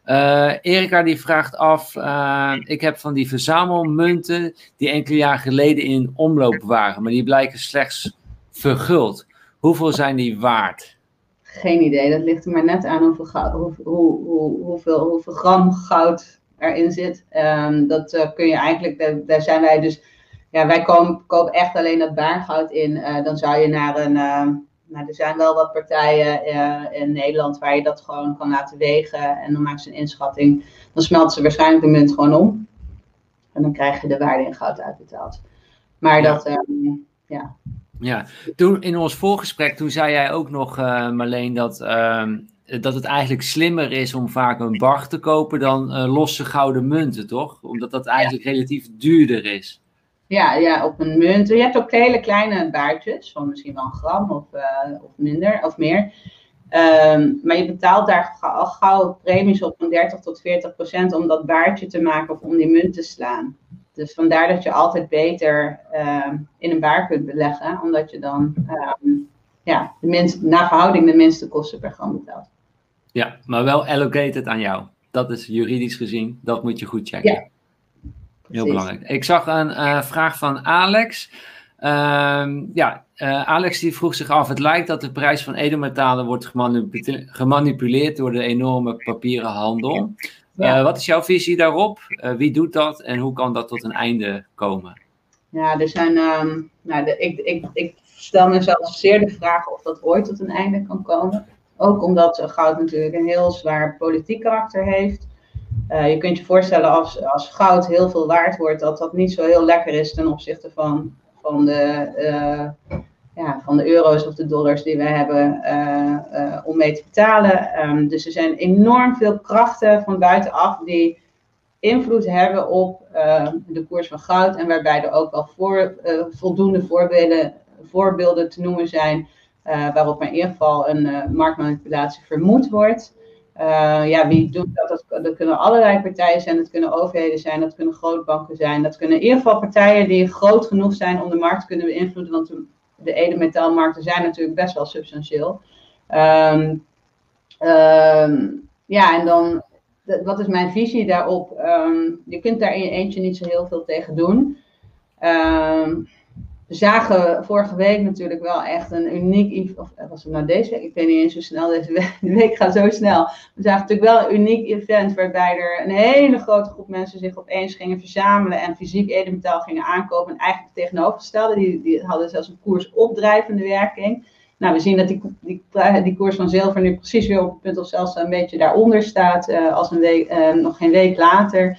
Uh, Erika die vraagt af, uh, ik heb van die verzamelmunten die enkele jaar geleden in omloop waren, maar die blijken slechts verguld. Hoeveel zijn die waard? Geen idee, dat ligt er maar net aan hoeveel, hoe, hoe, hoe, hoeveel, hoeveel gram goud erin zit. Um, dat uh, kun je eigenlijk, daar, daar, zijn wij dus, ja, wij kopen, kopen echt alleen dat baargoud in. Uh, dan zou je naar een, uh, nou, er zijn wel wat partijen uh, in Nederland waar je dat gewoon kan laten wegen. En dan maken ze een inschatting. Dan smelten ze waarschijnlijk de munt gewoon om. En dan krijg je de waarde in goud uitbetaald. Maar ja. dat, um, ja. Ja, toen in ons voorgesprek, toen zei jij ook nog, Marleen, dat dat het eigenlijk slimmer is om vaak een bar te kopen dan uh, losse gouden munten, toch? Omdat dat eigenlijk ja. relatief duurder is. Ja, ja, op een munt. Je hebt ook hele kleine baardjes, van misschien wel een gram of, uh, of minder of meer. Um, maar je betaalt daar al gauw premies op van 30 tot 40 procent om dat baardje te maken of om die munt te slaan. Dus vandaar dat je altijd beter uh, in een baar kunt beleggen, omdat je dan um, ja, de minst, naar verhouding de minste kosten per gram betaalt. Ja, maar wel allocated aan jou. Dat is juridisch gezien, dat moet je goed checken. Ja. Heel belangrijk. Ik zag een uh, vraag van Alex. Uh, ja, uh, Alex die vroeg zich af, het lijkt dat de prijs van edelmetalen wordt gemanipuleerd, gemanipuleerd door de enorme papieren handel. Ja. Uh, wat is jouw visie daarop? wie doet dat en hoe kan dat tot een einde komen? Ja, er zijn, um, nou, de, ik, ik, ik stel mezelf zeer de vraag of dat ooit tot een einde kan komen. Ook omdat goud natuurlijk een heel zwaar politiek karakter heeft. Uh, je kunt je voorstellen als, als goud heel veel waard wordt, dat dat niet zo heel lekker is ten opzichte van, van, de, uh, ja, van de euro's of de dollars die we hebben om mee te betalen. Um, dus er zijn enorm veel krachten van buitenaf die invloed hebben op de koers van goud. En waarbij er ook wel voor, voldoende voorbeelden, voorbeelden te noemen zijn waarop in ieder geval een uh, marktmanipulatie vermoed wordt. Uh, ja, wie doet dat? dat? kunnen allerlei partijen zijn, dat kunnen overheden zijn, dat kunnen grootbanken zijn. Dat kunnen in ieder geval partijen die groot genoeg zijn om de markt te kunnen beïnvloeden, want de, de edelmetaalmarkten zijn natuurlijk best wel substantieel. Um, um, ja, en dan, wat is mijn visie daarop? Um, je kunt daar in je eentje niet zo heel veel tegen doen. Um, we zagen vorige week natuurlijk wel echt een uniek, of was het nou deze week? Ik weet niet eens zo snel, deze <laughs> week, gaat zo snel. We zagen natuurlijk wel een uniek event waarbij er een hele grote groep mensen zich opeens gingen verzamelen en fysiek edelmetaal gingen aankopen. En eigenlijk tegenovergestelde, die, die hadden zelfs een koersopdrijvende werking. Nou, we zien dat die, die, die koers van zilver nu precies weer op het punt of zelfs een beetje daaronder staat, uh, als een week, uh, nog geen week later.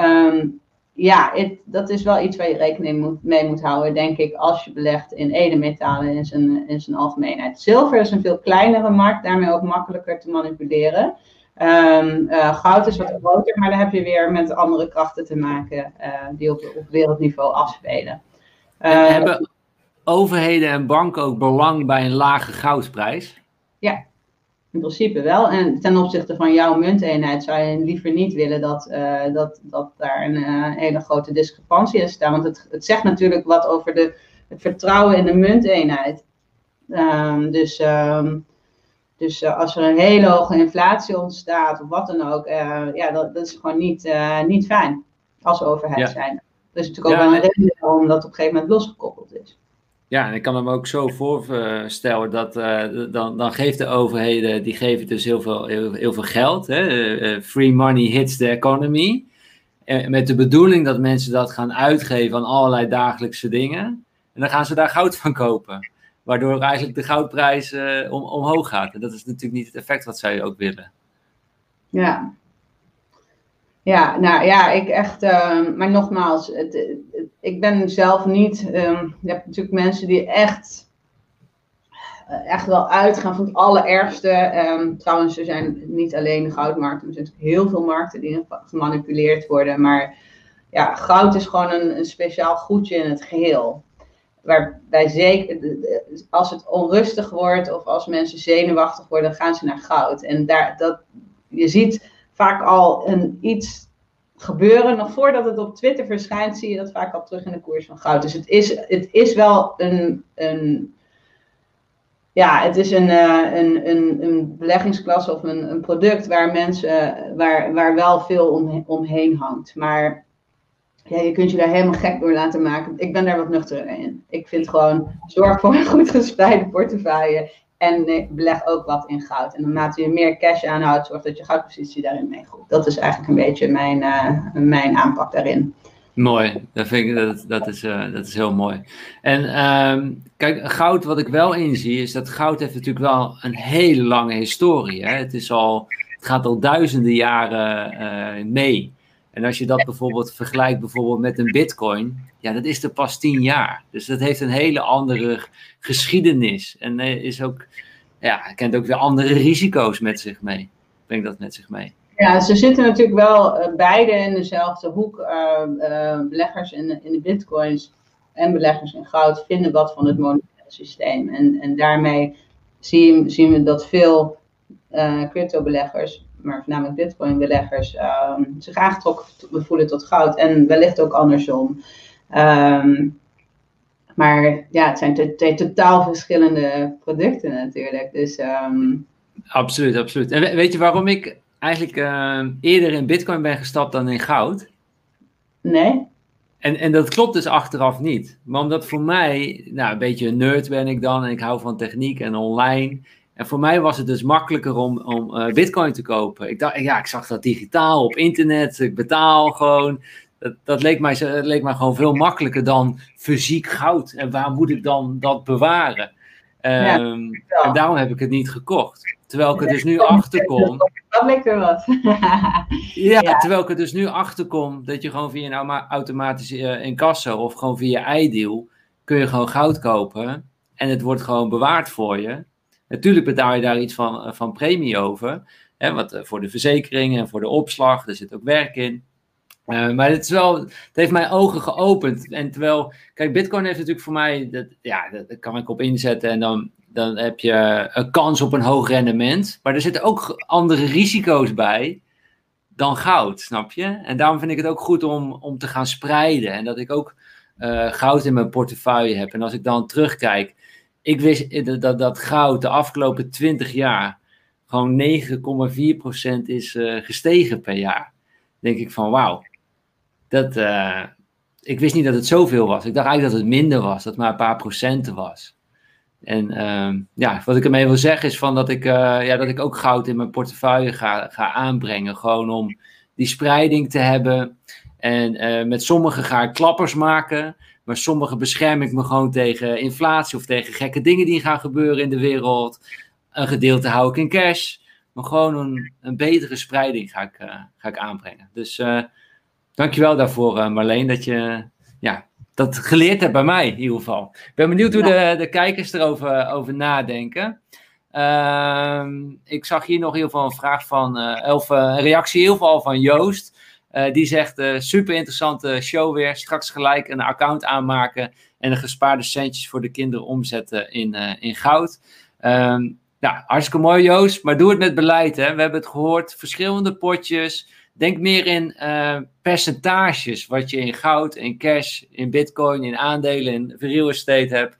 Um, ja, het, dat is wel iets waar je rekening moet, mee moet houden, denk ik, als je belegt in edelmetalen in zijn, in zijn algemeenheid. Zilver is een veel kleinere markt, daarmee ook makkelijker te manipuleren. Um, uh, goud is wat groter, maar dan heb je weer met andere krachten te maken uh, die op, op wereldniveau afspelen. Uh, hebben overheden en banken ook belang bij een lage goudprijs? Ja, in principe wel. En ten opzichte van jouw munteenheid zou je liever niet willen dat, uh, dat, dat daar een uh, hele grote discrepantie in staat. Want het, het zegt natuurlijk wat over de, het vertrouwen in de munteenheid. Um, dus um, dus uh, als er een hele hoge inflatie ontstaat of wat dan ook, ja, dat, dat, is gewoon niet, niet fijn als overheid ja. zijn. Er is natuurlijk ook ja. wel een reden waarom dat op een gegeven moment losgekoppeld is. Ja, en ik kan me ook zo voorstellen dat uh, dan, dan geeft de overheden, die geven dus heel veel, heel, heel veel geld. Hè? Uh, free money hits the economy. Met de bedoeling dat mensen dat gaan uitgeven aan allerlei dagelijkse dingen. En dan gaan ze daar goud van kopen. Waardoor eigenlijk de goudprijs om, omhoog gaat. En dat is natuurlijk niet het effect wat zij ook willen. Ja, Ja, nou ja, ik echt, uh, maar nogmaals, het, ik ben zelf niet, um, je hebt natuurlijk mensen die echt, eh, echt wel uitgaan van het allerergste. Um, trouwens, er zijn niet alleen goudmarkten, er zijn natuurlijk heel veel markten die gemanipuleerd worden, maar ja, goud is gewoon een, een speciaal goedje in het geheel. Waarbij zeker, als het onrustig wordt of als mensen zenuwachtig worden, gaan ze naar goud. En daar, dat, je ziet vaak al een, iets gebeuren. Nog voordat het op Twitter verschijnt, zie je dat vaak al terug in de koers van goud. Dus het is, het is wel een, een ja, het is een, uh, een, een, een beleggingsklasse of een, een product waar mensen, waar, waar wel veel om, omheen hangt. Maar ja, je kunt je daar helemaal gek door laten maken. Ik ben daar wat nuchter in. Ik vind gewoon, zorg voor een goed gespreide portefeuille. En beleg ook wat in goud. En naarmate je meer cash aanhoudt, zorg dat je goudpositie daarin meegroeit. Dat is eigenlijk een beetje mijn, uh, mijn aanpak daarin. Mooi, dat, vind ik, dat, dat, is, uh, dat is heel mooi. En um, kijk, goud, wat ik wel inzie, is dat goud heeft natuurlijk wel een hele lange historie. Hè? Het, is al, het gaat al duizenden jaren uh, mee. En als je dat bijvoorbeeld vergelijkt bijvoorbeeld met een bitcoin, ja, dat is er pas tien jaar. Dus dat heeft een hele andere geschiedenis. En is ook, ja, kent ook weer andere risico's met zich mee. Brengt dat met zich mee. Ja, ze zitten natuurlijk wel uh, beide in dezelfde hoek. Uh, uh, beleggers in, in de bitcoins en beleggers in goud vinden wat van het monetaire systeem. En, en daarmee zien, zien we dat veel crypto-beleggers maar voornamelijk bitcoin-beleggers um, zich aangetrokken voelen tot goud en wellicht ook andersom. Um, maar ja, het zijn twee totaal verschillende producten natuurlijk. Dus, um... Absoluut, absoluut. En weet je waarom ik eigenlijk uh, eerder in bitcoin ben gestapt dan in goud? Nee. En, en dat klopt dus achteraf niet. Maar omdat voor mij, nou een beetje een nerd ben ik dan en ik hou van techniek en online. En voor mij was het dus makkelijker om, om uh, bitcoin te kopen. Ik dacht, ja, ik zag dat digitaal op internet. Ik betaal gewoon. Dat, dat leek, mij, dat leek mij gewoon veel makkelijker dan fysiek goud. En waar moet ik dan dat bewaren? Um, ja, en daarom heb ik het niet gekocht. Terwijl ik er dus nu achter kom. Dat lijkt er wat. <laughs> ja, ja, terwijl ik er dus nu achter kom dat je gewoon via een automatische uh, incasso of gewoon via iDeal kun je gewoon goud kopen. En het wordt gewoon bewaard voor je. Natuurlijk betaal je daar iets van, eh, van premie over. Hè, eh, voor de verzekering en voor de opslag, er zit ook werk in. Uh, maar het, is wel, het heeft mijn ogen geopend. En terwijl, kijk, Bitcoin heeft natuurlijk voor mij, dat, ja, dat kan ik op inzetten en dan, dan heb je een kans op een hoog rendement. Maar er zitten ook andere risico's bij dan goud, snap je? En daarom vind ik het ook goed om, om te gaan spreiden. En dat ik ook goud in mijn portefeuille heb. En als ik dan terugkijk, ik wist dat, dat goud de afgelopen 20 jaar gewoon 9,4% is uh, gestegen per jaar. denk ik van wauw. Dat, uh, ik wist niet dat het zoveel was. Ik dacht eigenlijk dat het minder was, dat het maar een paar procenten was. En uh, ja, wat ik ermee wil zeggen is van dat ik, ja, dat ik ook goud in mijn portefeuille ga, ga aanbrengen. Gewoon om die spreiding te hebben. En met sommige ga ik klappers maken. Maar sommige bescherm ik me gewoon tegen inflatie of tegen gekke dingen die gaan gebeuren in de wereld. Een gedeelte hou ik in cash. Maar gewoon een, een betere spreiding ga ik, uh, ga ik aanbrengen. Dus uh, dankjewel daarvoor, uh, Marleen, dat je ja, dat geleerd hebt bij mij in ieder geval. Ik ben benieuwd hoe de, de kijkers erover over nadenken. Ehm, ik zag hier nog heel veel een vraag van, of een reactie in ieder geval van Joost. Uh, die zegt, uh, super interessante show weer. Straks gelijk een account aanmaken en de gespaarde centjes voor de kinderen omzetten in, uh, in goud. Um, nou, hartstikke mooi Joost, maar doe het met beleid. Hè? We hebben het gehoord, verschillende potjes. Denk meer in percentages, wat je in goud, in cash, in bitcoin, in aandelen, in real estate hebt.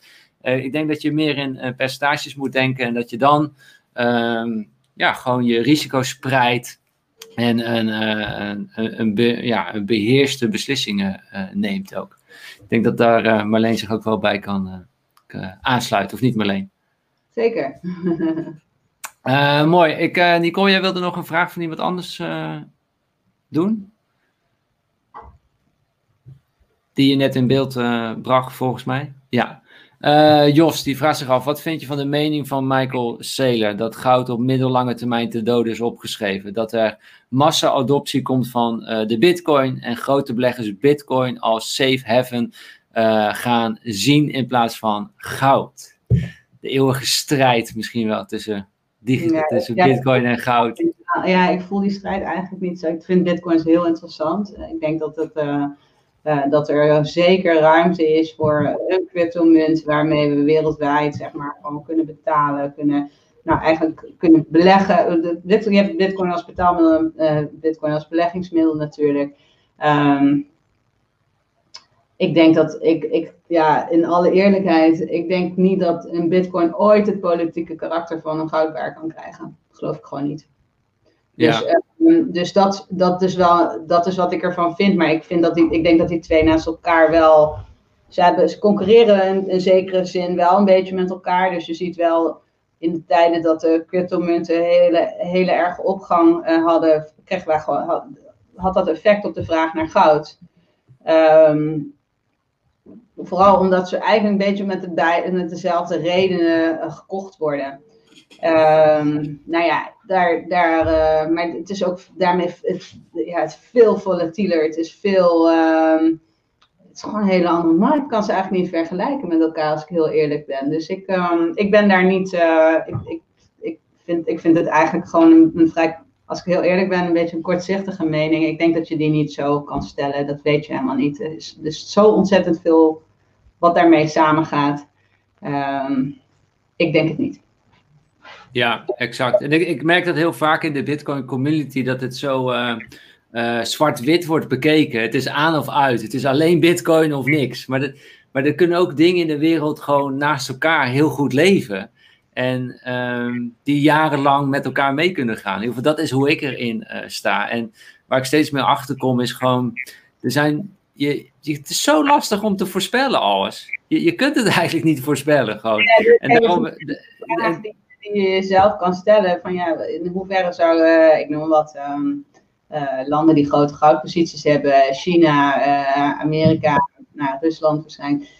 ik denk dat je meer in percentages moet denken en dat je dan um, ja, gewoon je risico spreidt en een, eh, een, een, be, ja, een beheerste beslissingen uh, neemt ook. Ik denk dat daar Marleen zich ook wel bij kan aansluiten, of niet Marleen? Zeker. <laughs> mooi. Ik, Nicole, jij wilde nog een vraag van iemand anders doen? Die je net in beeld bracht, volgens mij. Ja. Uh, Jos, die vraagt zich af, wat vind je van de mening van Michael Saylor dat goud op middellange termijn te dood is opgeschreven? Dat er massa-adoptie komt van uh, de bitcoin en grote beleggers bitcoin als safe haven uh, gaan zien in plaats van goud. De eeuwige strijd misschien wel tussen, die, ja, tussen ja, bitcoin en goud. Ja, ik voel die strijd eigenlijk niet zo. Ik vind bitcoins heel interessant. Ik denk dat het uh, dat er zeker ruimte is voor een cryptomunt waarmee we wereldwijd zeg maar gewoon kunnen betalen, kunnen nou eigenlijk kunnen beleggen. Je hebt bitcoin als betaalmiddel, uh, bitcoin als beleggingsmiddel natuurlijk. Um, ik denk dat ik, ik, ja, in alle eerlijkheid, ik denk niet dat een bitcoin ooit het politieke karakter van een goudbaar kan krijgen. Geloof ik gewoon niet. Dus, ja. Ehm, dus dat, dat, is wel, dat is wat ik ervan vind. Maar ik, vind dat die, ik denk dat die twee naast elkaar wel. Ze, hebben, ze concurreren in, in zekere zin wel een beetje met elkaar. Dus je ziet wel in de tijden dat de cryptomunten hele, hele erge opgang uh, hadden, kregen wij gewoon, had, had, dat effect op de vraag naar goud. Um, vooral omdat ze eigenlijk een beetje met, de, met dezelfde redenen uh, gekocht worden. Um, nou ja, daar, daar, uh, maar het is ook daarmee het, ja, het is veel volatieler. Het is veel. Um, het is gewoon een hele andere markt. Ik kan ze eigenlijk niet vergelijken met elkaar, als ik heel eerlijk ben. Dus ik, um, ik ben daar niet. Uh, ik, ik, ik, vind, ik vind het eigenlijk gewoon een, een, vrij. Als ik heel eerlijk ben, een beetje een kortzichtige mening. Ik denk dat je die niet zo kan stellen. Dat weet je helemaal niet. Er is dus zo ontzettend veel wat daarmee samengaat. ik denk het niet. Ja, exact. En ik, ik, merk dat heel vaak in de Bitcoin community dat het zo uh, uh, zwart-wit wordt bekeken. Het is aan of uit. Het is alleen Bitcoin of niks. Maar, de, maar er kunnen ook dingen in de wereld gewoon naast elkaar heel goed leven. En uh, die jarenlang met elkaar mee kunnen gaan. In ieder geval, dat is hoe ik erin uh, sta. En waar ik steeds meer achter kom, is gewoon. Er zijn. Je, je, het is zo lastig om te voorspellen alles. Je, je kunt het <laughs> eigenlijk niet voorspellen. Gewoon. Ja, en daarom. Die je jezelf kan stellen van ja, in hoeverre zouden, ik noem wat, um, uh, landen die grote goudposities hebben, China, uh, Amerika, nou, Rusland waarschijnlijk,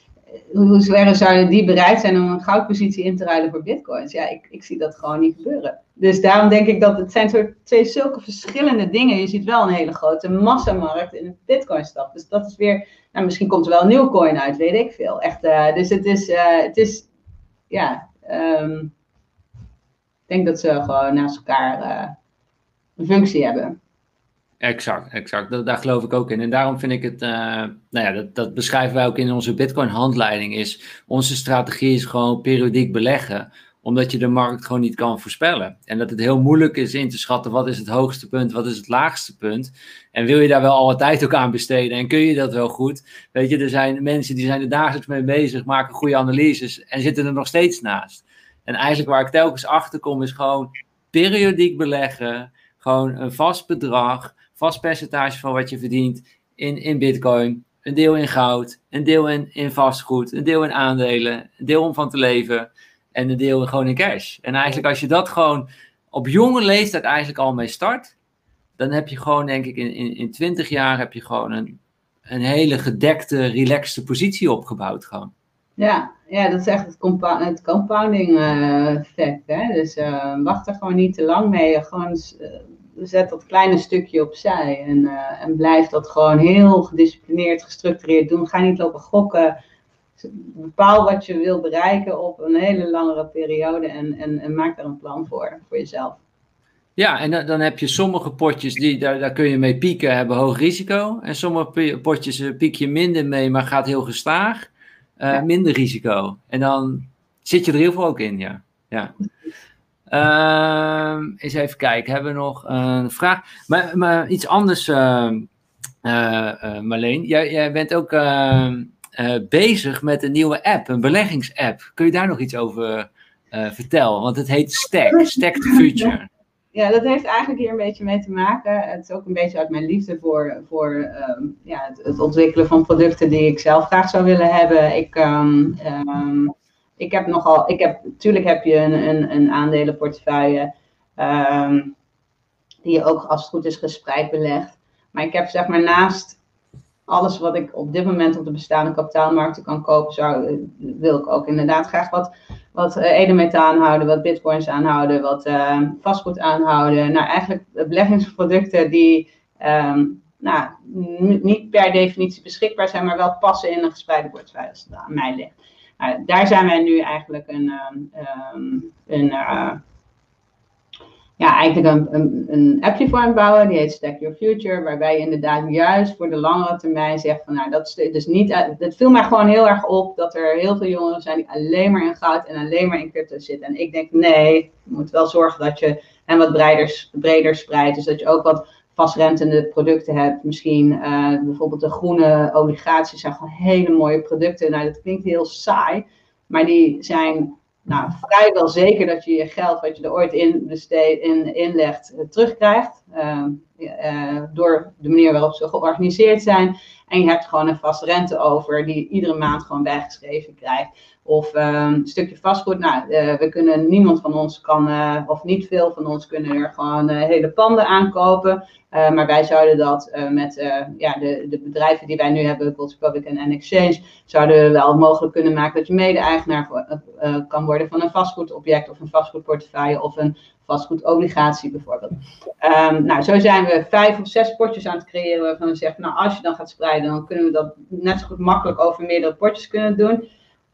hoe hoeverre zouden die bereid zijn om een goudpositie in te ruilen voor bitcoins? Ja, ik, ik zie dat gewoon niet gebeuren. Dus daarom denk ik dat het zijn soort twee zulke verschillende dingen. Je ziet wel een hele grote massamarkt in het bitcoin stap. Dus dat is weer, nou, misschien komt er wel een nieuw coin uit, weet ik veel. Echt, dus het is, het is ja, um, denk dat ze gewoon naast elkaar uh, een functie hebben. Exact, exact. Daar geloof ik ook in. En daarom vind ik het, uh, nou ja, dat, dat beschrijven wij ook in onze Bitcoin-handleiding, is onze strategie is gewoon periodiek beleggen, omdat je de markt gewoon niet kan voorspellen. En dat het heel moeilijk is in te schatten wat is het hoogste punt, wat is het laagste punt. En wil je daar wel alle tijd ook aan besteden en kun je dat wel goed? Weet je, er zijn mensen die zijn er dagelijks mee bezig, maken goede analyses en zitten er nog steeds naast. En eigenlijk waar ik telkens achter kom is gewoon periodiek beleggen. Gewoon een vast bedrag, vast percentage van wat je verdient in, in bitcoin. Een deel in goud, een deel in, in vastgoed, een deel in aandelen, een deel om van te leven en een deel gewoon in cash. En eigenlijk als je dat gewoon op jonge leeftijd eigenlijk al mee start, dan heb je gewoon denk ik in, in, in 20 jaar heb je gewoon een, een hele gedekte, relaxte positie opgebouwd gewoon. Ja, ja, dat is echt het, compa het compounding uh, effect. Hè? Dus uh, wacht er gewoon niet te lang mee. Gewoon uh, zet dat kleine stukje opzij. En, en blijf dat gewoon heel gedisciplineerd, gestructureerd doen. Ga niet lopen gokken. Bepaal wat je wil bereiken op een hele langere periode. En, en, en maak daar een plan voor, voor jezelf. Ja, en dan, dan heb je sommige potjes, die, daar, daar kun je mee pieken, hebben hoog risico. En sommige potjes piek je minder mee, maar gaat heel gestaag. Eh, minder risico. En dan zit je er heel veel ook in, ja. ja. Uh, eens even kijken, hebben we nog een vraag? Maar, maar iets anders, uh, Marleen. Jij, jij, bent ook ehm, bezig met een nieuwe app, een beleggingsapp. Kun je daar nog iets over vertellen? Want het heet Stack, Stack the Future. Ja, dat heeft eigenlijk hier een beetje mee te maken. Het is ook een beetje uit mijn liefde voor, voor um, ja, het, ontwikkelen van producten die ik zelf graag zou willen hebben. Ik, um, um, ik heb nogal, ik heb, natuurlijk heb je een, een, een aandelenportefeuille die je ook als het goed is gespreid belegt. Maar ik heb zeg maar naast alles wat ik op dit moment op de bestaande kapitaalmarkten kan kopen, zou, wil ik ook inderdaad graag wat, wat uh, edelmetaal aanhouden, wat bitcoins aanhouden, wat uh, vastgoed aanhouden. Nou, eigenlijk beleggingsproducten die um, nou, niet per definitie beschikbaar zijn, maar wel passen in een gespreide portefeuille als het aan mij ligt. Nou, daar zijn wij nu eigenlijk een, um, een uh, ja, eigenlijk een, een, een appje voor het bouwen. Die heet Stack Your Future. Waarbij je inderdaad juist voor de langere termijn zegt van nou, dat is dus niet. Het viel mij gewoon heel erg op dat er heel veel jongeren zijn die alleen maar in goud en alleen maar in crypto zitten. En ik denk nee, je moet wel zorgen dat je en wat breder, breder spreidt. Dus dat je ook wat vastrentende producten hebt. Misschien uh, bijvoorbeeld de groene obligaties zijn gewoon hele mooie producten. Nou, dat klinkt heel saai, maar die zijn nou, vrijwel zeker dat je je geld wat je er ooit in, besteed, in inlegt uh, terugkrijgt. Uh, uh, door de manier waarop ze georganiseerd zijn. En je hebt gewoon een vaste rente over die je iedere maand gewoon bijgeschreven krijgt. Of um, een stukje vastgoed. Nou, uh, we kunnen, niemand van ons kan, of niet veel van ons kunnen er gewoon hele panden aankopen. Maar wij zouden dat met ja, de, de bedrijven die wij nu hebben, Gold Republic en Exchange, zouden we wel mogelijk kunnen maken dat je mede-eigenaar kan worden van een vastgoedobject of een vastgoedportefeuille of een vastgoedobligatie bijvoorbeeld. Um, nou, zo zijn we vijf of zes potjes aan het creëren waarvan we zeggen, nou als je dan gaat spreiden, dan kunnen we dat net zo goed makkelijk over meerdere potjes kunnen doen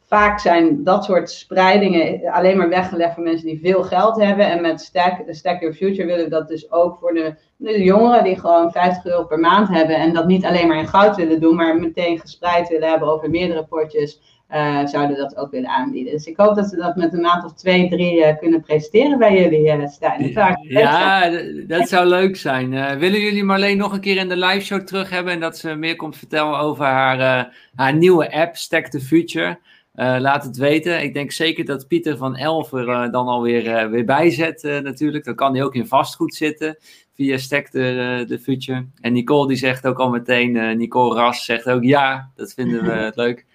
vaak zijn dat soort spreidingen alleen maar weggelegd voor mensen die veel geld hebben. En met Stack, Stack Your Future willen we dat dus ook voor de, de, jongeren die gewoon 50 euro per maand hebben. En dat niet alleen maar in goud willen doen, maar meteen gespreid willen hebben over meerdere potjes. Uh, zouden dat ook willen aanbieden. Dus ik hoop dat we dat met een maand of twee, drie uh, kunnen presenteren bij jullie, uh, Stijn. Ja, dat zou leuk zijn. willen jullie Marleen nog een keer in de live show terug hebben en dat ze meer komt vertellen over haar, haar nieuwe app, Stack the Future? Uh, laat het weten. Ik denk zeker dat Pieter van Elver uh, dan alweer uh, weer bijzet natuurlijk. Dan kan hij ook in vastgoed zitten via Stack de, de Future. En Nicole die zegt ook al meteen, Nicole Ras zegt ook ja, dat vinden we <laughs> leuk.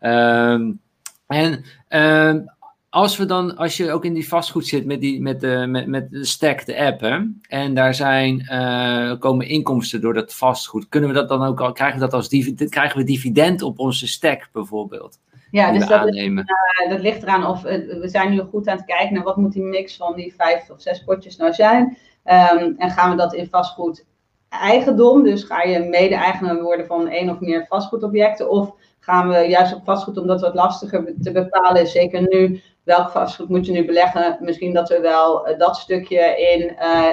Um, en um, als we dan, als je ook in die vastgoed zit met, die, met, de, met, met de Stack, de app, hè, en daar zijn, komen inkomsten door dat vastgoed, kunnen we dat dan ook al, krijgen we dat als dividend, krijgen we dividend op onze Stack bijvoorbeeld? Ja, dus dat, uh, dat, ligt eraan of we zijn nu goed aan het kijken naar wat moet die mix van die vijf of zes potjes nou zijn. Um, en gaan we dat in vastgoed eigendom, dus ga je mede-eigenaar worden van één of meer vastgoedobjecten, of gaan we juist op vastgoed, omdat het wat lastiger te bepalen? Is, zeker nu, welk vastgoed moet je nu beleggen, misschien dat we wel uh, dat stukje in,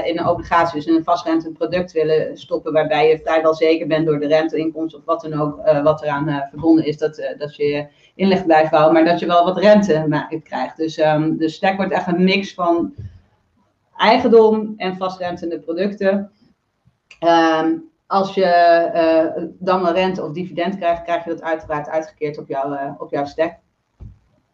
in een obligatie, dus in een vastrentend product willen stoppen, waarbij je vrijwel zeker bent door de renteinkomst of wat dan ook, wat eraan verbonden is, dat, dat je inleg blijft bouwen, maar dat je wel wat rente krijgt. Dus, um, dus stack wordt echt een mix van eigendom en vastrentende producten. Um, als je uh, dan een rente of dividend krijgt, krijg je dat uiteraard uitgekeerd op, jouw uh, op jouw stack.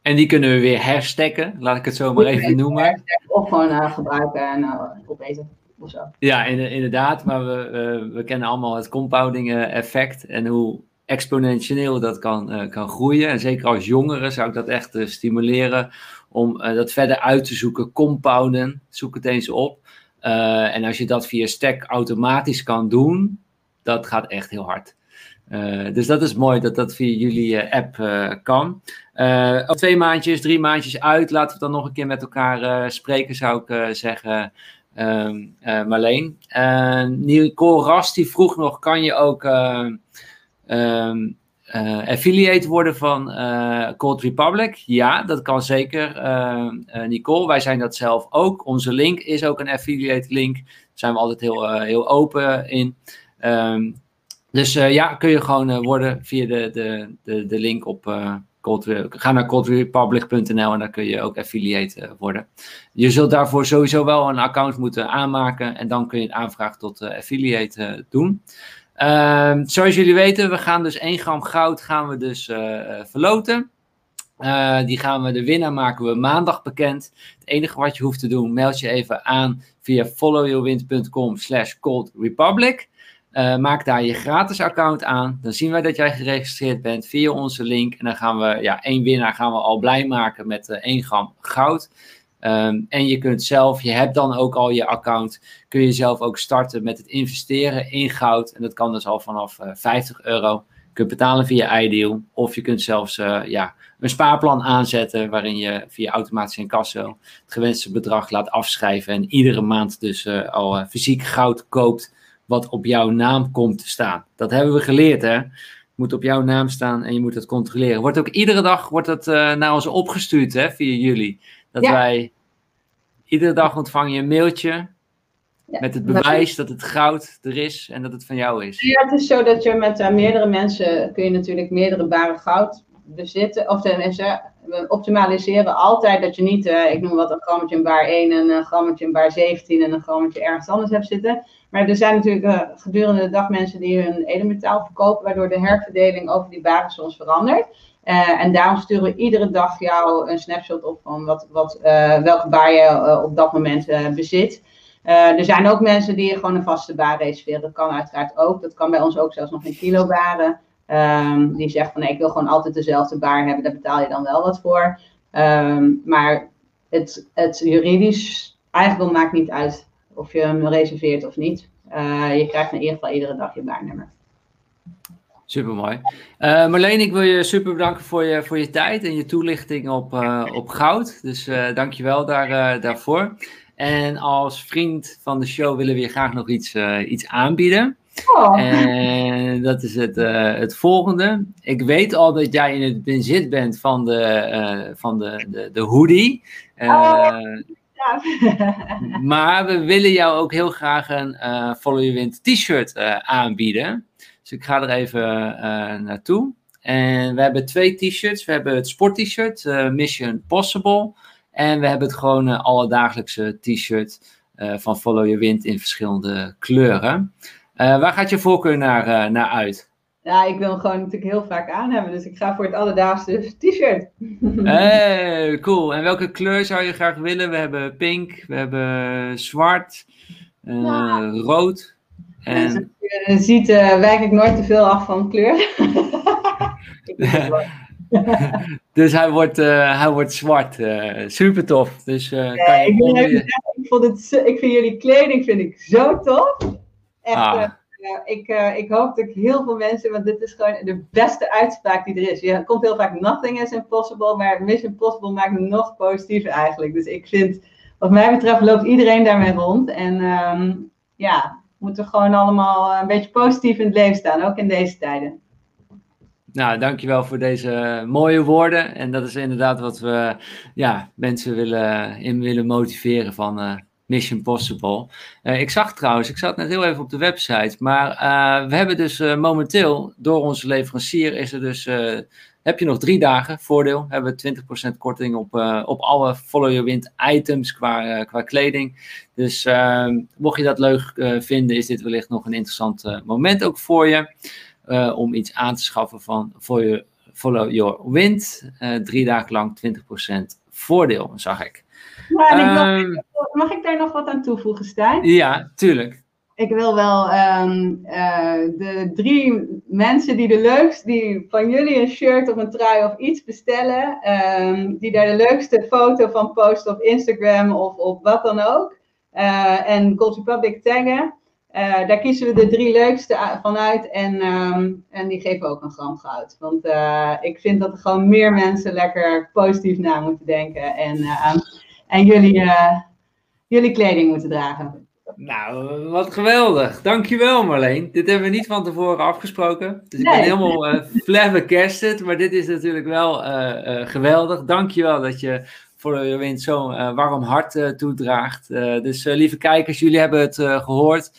En die kunnen we weer herstekken, laat ik het zo maar even noemen. Of gewoon uh, gebruiken en opeten. Of zo. Ja, inderdaad, maar we, we kennen allemaal het compounding effect en hoe exponentieel dat kan, uh, kan groeien. En zeker als jongeren zou ik dat echt uh, stimuleren om uh, dat verder uit te zoeken. Compounden, zoek het eens op. en als je dat via Stack automatisch kan doen, dat gaat echt heel hard. dus dat is mooi dat dat via jullie app kan. twee maandjes, drie maandjes uit. Laten we dan nog een keer met elkaar spreken, zou ik zeggen. Um, Marleen. Nicole Rast die vroeg nog: kan je ook um, affiliate worden van uh, Cold Republic? Ja, dat kan zeker, uh, Nicole. Wij zijn dat zelf ook. Onze link is ook een affiliate link. Daar zijn we altijd heel, heel open in. Um, dus ja, kun je gewoon worden via de, de, de, de link op Cold, Ga naar coldrepublic.nl en dan kun je ook affiliate worden. Je zult daarvoor sowieso wel een account moeten aanmaken en dan kun je een aanvraag tot affiliate doen. Uh, zoals jullie weten, we gaan dus 1 gram goud gaan we dus uh, verloten. Uh, die gaan we, de winnaar maken we maandag bekend. Het enige wat je hoeft te doen, meld je even aan via followyourwind.com slash coldrepublic. Uh, maak daar je gratis account aan. Dan zien wij dat jij geregistreerd bent via onze link. En dan gaan we, ja, één winnaar gaan we al blij maken met uh, 1 gram goud. Ehm, en je kunt zelf, je hebt dan ook al je account, kun je zelf ook starten met het investeren in goud. En dat kan dus al vanaf 50 euro. Je kunt betalen via iDeal. Of je kunt zelfs ja, een spaarplan aanzetten waarin je via automatisch incasso het gewenste bedrag laat afschrijven. En iedere maand dus al fysiek goud koopt wat op jouw naam komt te staan. Dat hebben we geleerd, hè? moet op jouw naam staan en je moet het controleren. Wordt ook iedere dag wordt uh, naar ons opgestuurd hè, via jullie. Dat wij iedere dag ontvangen je een mailtje met het bewijs dat het goud er is en dat het van jou is. Ja, het is zo dat je met uh, meerdere mensen kun je natuurlijk meerdere baren goud bezitten. Of tenminste, we optimaliseren altijd dat je niet, uh, ik noem wat, een grammetje in baar 1 en een grammetje in baar 17 en een grammetje ergens anders hebt zitten. Maar er zijn natuurlijk uh, gedurende de dag mensen die hun edelmetaal verkopen, waardoor de herverdeling over die baren soms verandert. Uh, en daarom sturen we iedere dag jou een snapshot op van wat, wat, welke baar je op dat moment bezit. er zijn ook mensen die gewoon een vaste baar reserveren. Dat kan uiteraard ook. Dat kan bij ons ook zelfs nog in kilobaren. Um, die zegt van nee, ik wil gewoon altijd dezelfde baar hebben, daar betaal je dan wel wat voor. Um, maar het, het juridisch eigendom maakt niet uit of je hem reserveert of niet. Je krijgt in ieder geval iedere dag je baarnummer. Super mooi. Uh, Marleen, ik wil je super bedanken voor je, voor je tijd en je toelichting op, uh, op goud. Dus uh, dank je wel daar, daarvoor. En als vriend van de show willen we je graag nog iets, iets aanbieden. Oh. En dat is het, het volgende. Ik weet al dat jij in het bezit bent van de, van de, de, de hoodie. Oh. <laughs> Maar we willen jou ook heel graag een Follow Your Wind t-shirt aanbieden. Dus ik ga er even naartoe. En we hebben twee t-shirts. We hebben het sport t-shirt, Mission Possible. En we hebben het gewoon alledagelijkse t-shirt van Follow Your Wind in verschillende kleuren. Waar gaat je voorkeur naar, naar uit? Ja, ik wil hem gewoon natuurlijk heel vaak aan hebben. Dus ik ga voor het alledaagse t-shirt. <laughs> Hey, cool. En welke kleur zou je graag willen? We hebben pink, we hebben zwart, uh, ja. rood. En... Je ziet, wijk ik nooit te veel af van kleur. <laughs> <laughs> dus hij wordt, hij wordt zwart. super tof. Dus, kan je ik, ik, vond het, ik vind jullie kleding vind ik zo tof. Echt, ah. uh, ik, uh, ik hoop dat ik heel veel mensen, want dit is gewoon de beste uitspraak die er is. Je komt heel vaak nothing is impossible, maar mission possible maakt het nog positiever eigenlijk. Dus ik vind, wat mij betreft, loopt iedereen daarmee rond. En um, ja, moeten gewoon allemaal een beetje positief in het leven staan, ook in deze tijden. Nou, dankjewel voor deze mooie woorden. En dat is inderdaad wat we ja, mensen willen, in willen motiveren van Mission Possible. Ik zag trouwens, ik zat net heel even op de website, maar we hebben dus momenteel door onze leverancier is er dus, heb je nog drie dagen voordeel, hebben we 20% korting op, op alle Follow Your Wind items qua, qua kleding. Dus ehm, mocht je dat leuk vinden, is dit wellicht nog een interessant moment ook voor je, om iets aan te schaffen van Follow Your Wind. drie dagen lang 20% voordeel, zag ik. Ja, um, mag ik daar nog wat aan toevoegen, Stijn? Ja, tuurlijk. Ik wil wel um, uh, de drie mensen die de leukste, die van jullie een shirt of een trui of iets bestellen, um, die daar de leukste foto van posten op Instagram of op wat dan ook. Uh, en Gold Republic taggen. Uh, daar kiezen we de drie leukste van uit en, um, en die geven ook een gram goud. Want ik vind dat er gewoon meer mensen lekker positief na moeten denken. En en jullie, jullie kleding moeten dragen. Nou, wat geweldig. Dankjewel Marleen. Dit hebben we niet van tevoren afgesproken. Dus ik ben helemaal uh, flabbergasted. Maar dit is natuurlijk wel uh, uh, geweldig. Dankjewel dat je voor je wind zo'n uh, warm hart toedraagt. dus lieve kijkers, jullie hebben het gehoord.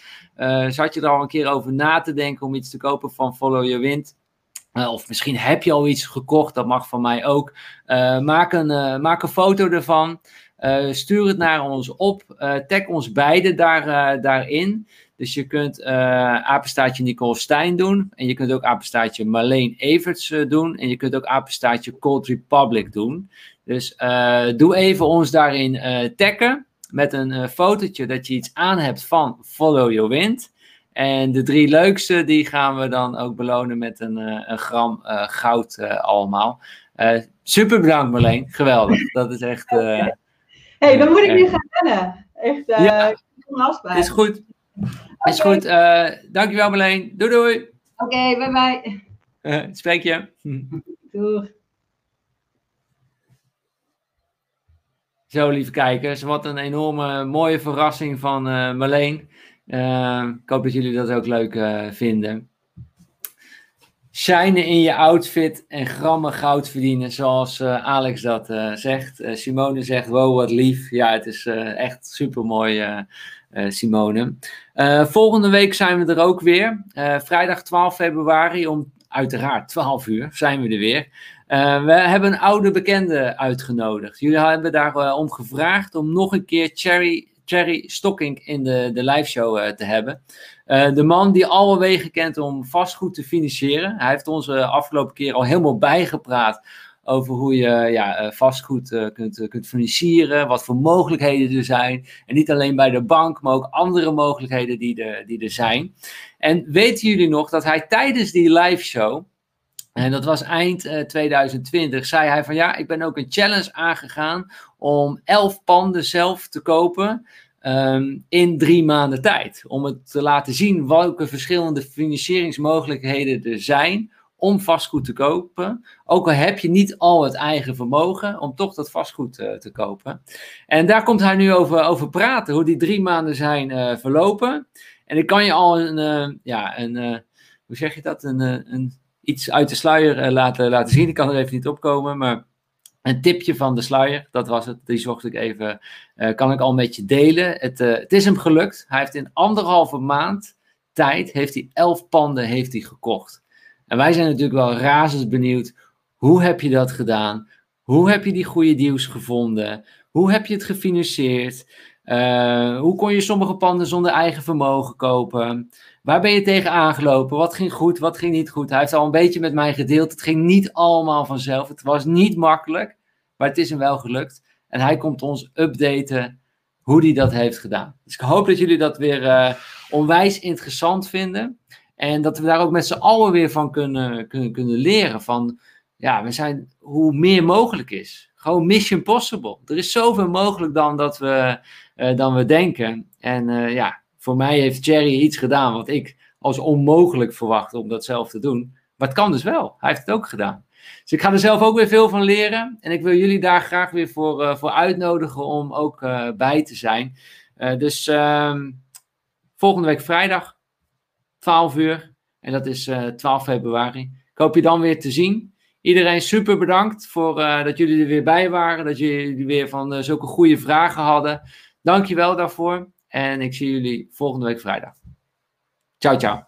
zat je er al een keer over na te denken om iets te kopen van Follow Your Wind? of misschien heb je al iets gekocht, dat mag van mij ook. maak, een, maak een foto ervan. Uh, stuur het naar ons op. Uh, tag ons beiden daar, uh, daarin. Dus je kunt apenstaatje Nicole Stijn doen. En je kunt ook apenstaatje Marleen Everts doen. En je kunt ook apenstaatje Cold Republic doen. Dus doe even ons daarin taggen. Met een fotootje dat je iets aan hebt van Follow Your Wind. En de drie leukste, die gaan we dan ook belonen met een, een gram goud allemaal. super bedankt Marleen, geweldig. Dat is echt... hey, dan moet ik nu gaan rennen. Echt, uh, ja. Is goed. Is goed. Uh, dankjewel Marleen. Doei doei. Oké, okay, bye bye. Uh, spreek je. Doei. Zo, lieve kijkers, wat een enorme mooie verrassing van uh, Marleen. Ik hoop dat jullie dat ook leuk vinden. Shinen in je outfit en grammen goud verdienen, zoals Alex dat zegt. Simone zegt, wow, wat lief. Ja, het is echt super mooi, Simone. volgende week zijn we er ook weer. vrijdag 12 februari om uiteraard 12 uur zijn we er weer. We hebben een oude bekende uitgenodigd. Jullie hebben daarom uh, om gevraagd om nog een keer Cherry, Cherry Stocking in de, de live show uh, te hebben. de man die alle wegen kent om vastgoed te financieren. Hij heeft ons afgelopen keer al helemaal bijgepraat over hoe je ja, vastgoed kunt, kunt financieren, wat voor mogelijkheden er zijn. En niet alleen bij de bank, maar ook andere mogelijkheden die er, die er zijn. En weten jullie nog dat hij tijdens die live show en dat was eind uh, eh, 2020. Zei hij van ja, ik ben ook een challenge aangegaan om elf panden zelf te kopen um, in drie maanden tijd. Om het te laten zien welke verschillende financieringsmogelijkheden er zijn om vastgoed te kopen. Ook al heb je niet al het eigen vermogen, om toch dat vastgoed uh, te kopen. En daar komt hij nu over, over praten, hoe die drie maanden zijn uh, verlopen. En ik kan je al een, ja, een hoe zeg je dat, een, een iets uit de sluier laten, laten zien. Ik kan er even niet opkomen, maar een tipje van de sluier, dat was het. Die zocht ik even, uh, kan ik al met je delen. Het, uh, het is hem gelukt. Hij heeft in anderhalve maand tijd, heeft hij elf panden heeft hij gekocht. En wij zijn natuurlijk wel razend benieuwd, hoe heb je dat gedaan? Hoe heb je die goede deals gevonden? Hoe heb je het gefinancierd? Uh, hoe kon je sommige panden zonder eigen vermogen kopen? Waar ben je tegen aangelopen? Wat ging goed, wat ging niet goed? Hij heeft al een beetje met mij gedeeld. Het ging niet allemaal vanzelf. Het was niet makkelijk, maar het is hem wel gelukt. En hij komt ons updaten hoe hij dat heeft gedaan. Dus ik hoop dat jullie dat weer uh, onwijs interessant vinden. En dat we daar ook met z'n allen weer van kunnen, kunnen, kunnen leren. Van ja, we zijn hoe meer mogelijk is. Gewoon mission possible. Er is zoveel mogelijk dan dat we, uh, dan we denken. En uh, ja, voor mij heeft Jerry iets gedaan wat ik als onmogelijk verwachtte om dat zelf te doen. Maar het kan dus wel. Hij heeft het ook gedaan. Dus ik ga er zelf ook weer veel van leren. En ik wil jullie daar graag weer voor, uh, voor uitnodigen om ook uh, bij te zijn. Uh, dus ehm, volgende week vrijdag, 12 uur. En dat is 12 februari. Ik hoop je dan weer te zien. Iedereen super bedankt voor dat jullie er weer bij waren. Dat jullie weer van zulke goede vragen hadden. Dank je wel daarvoor. En ik zie jullie volgende week vrijdag. Ciao, ciao.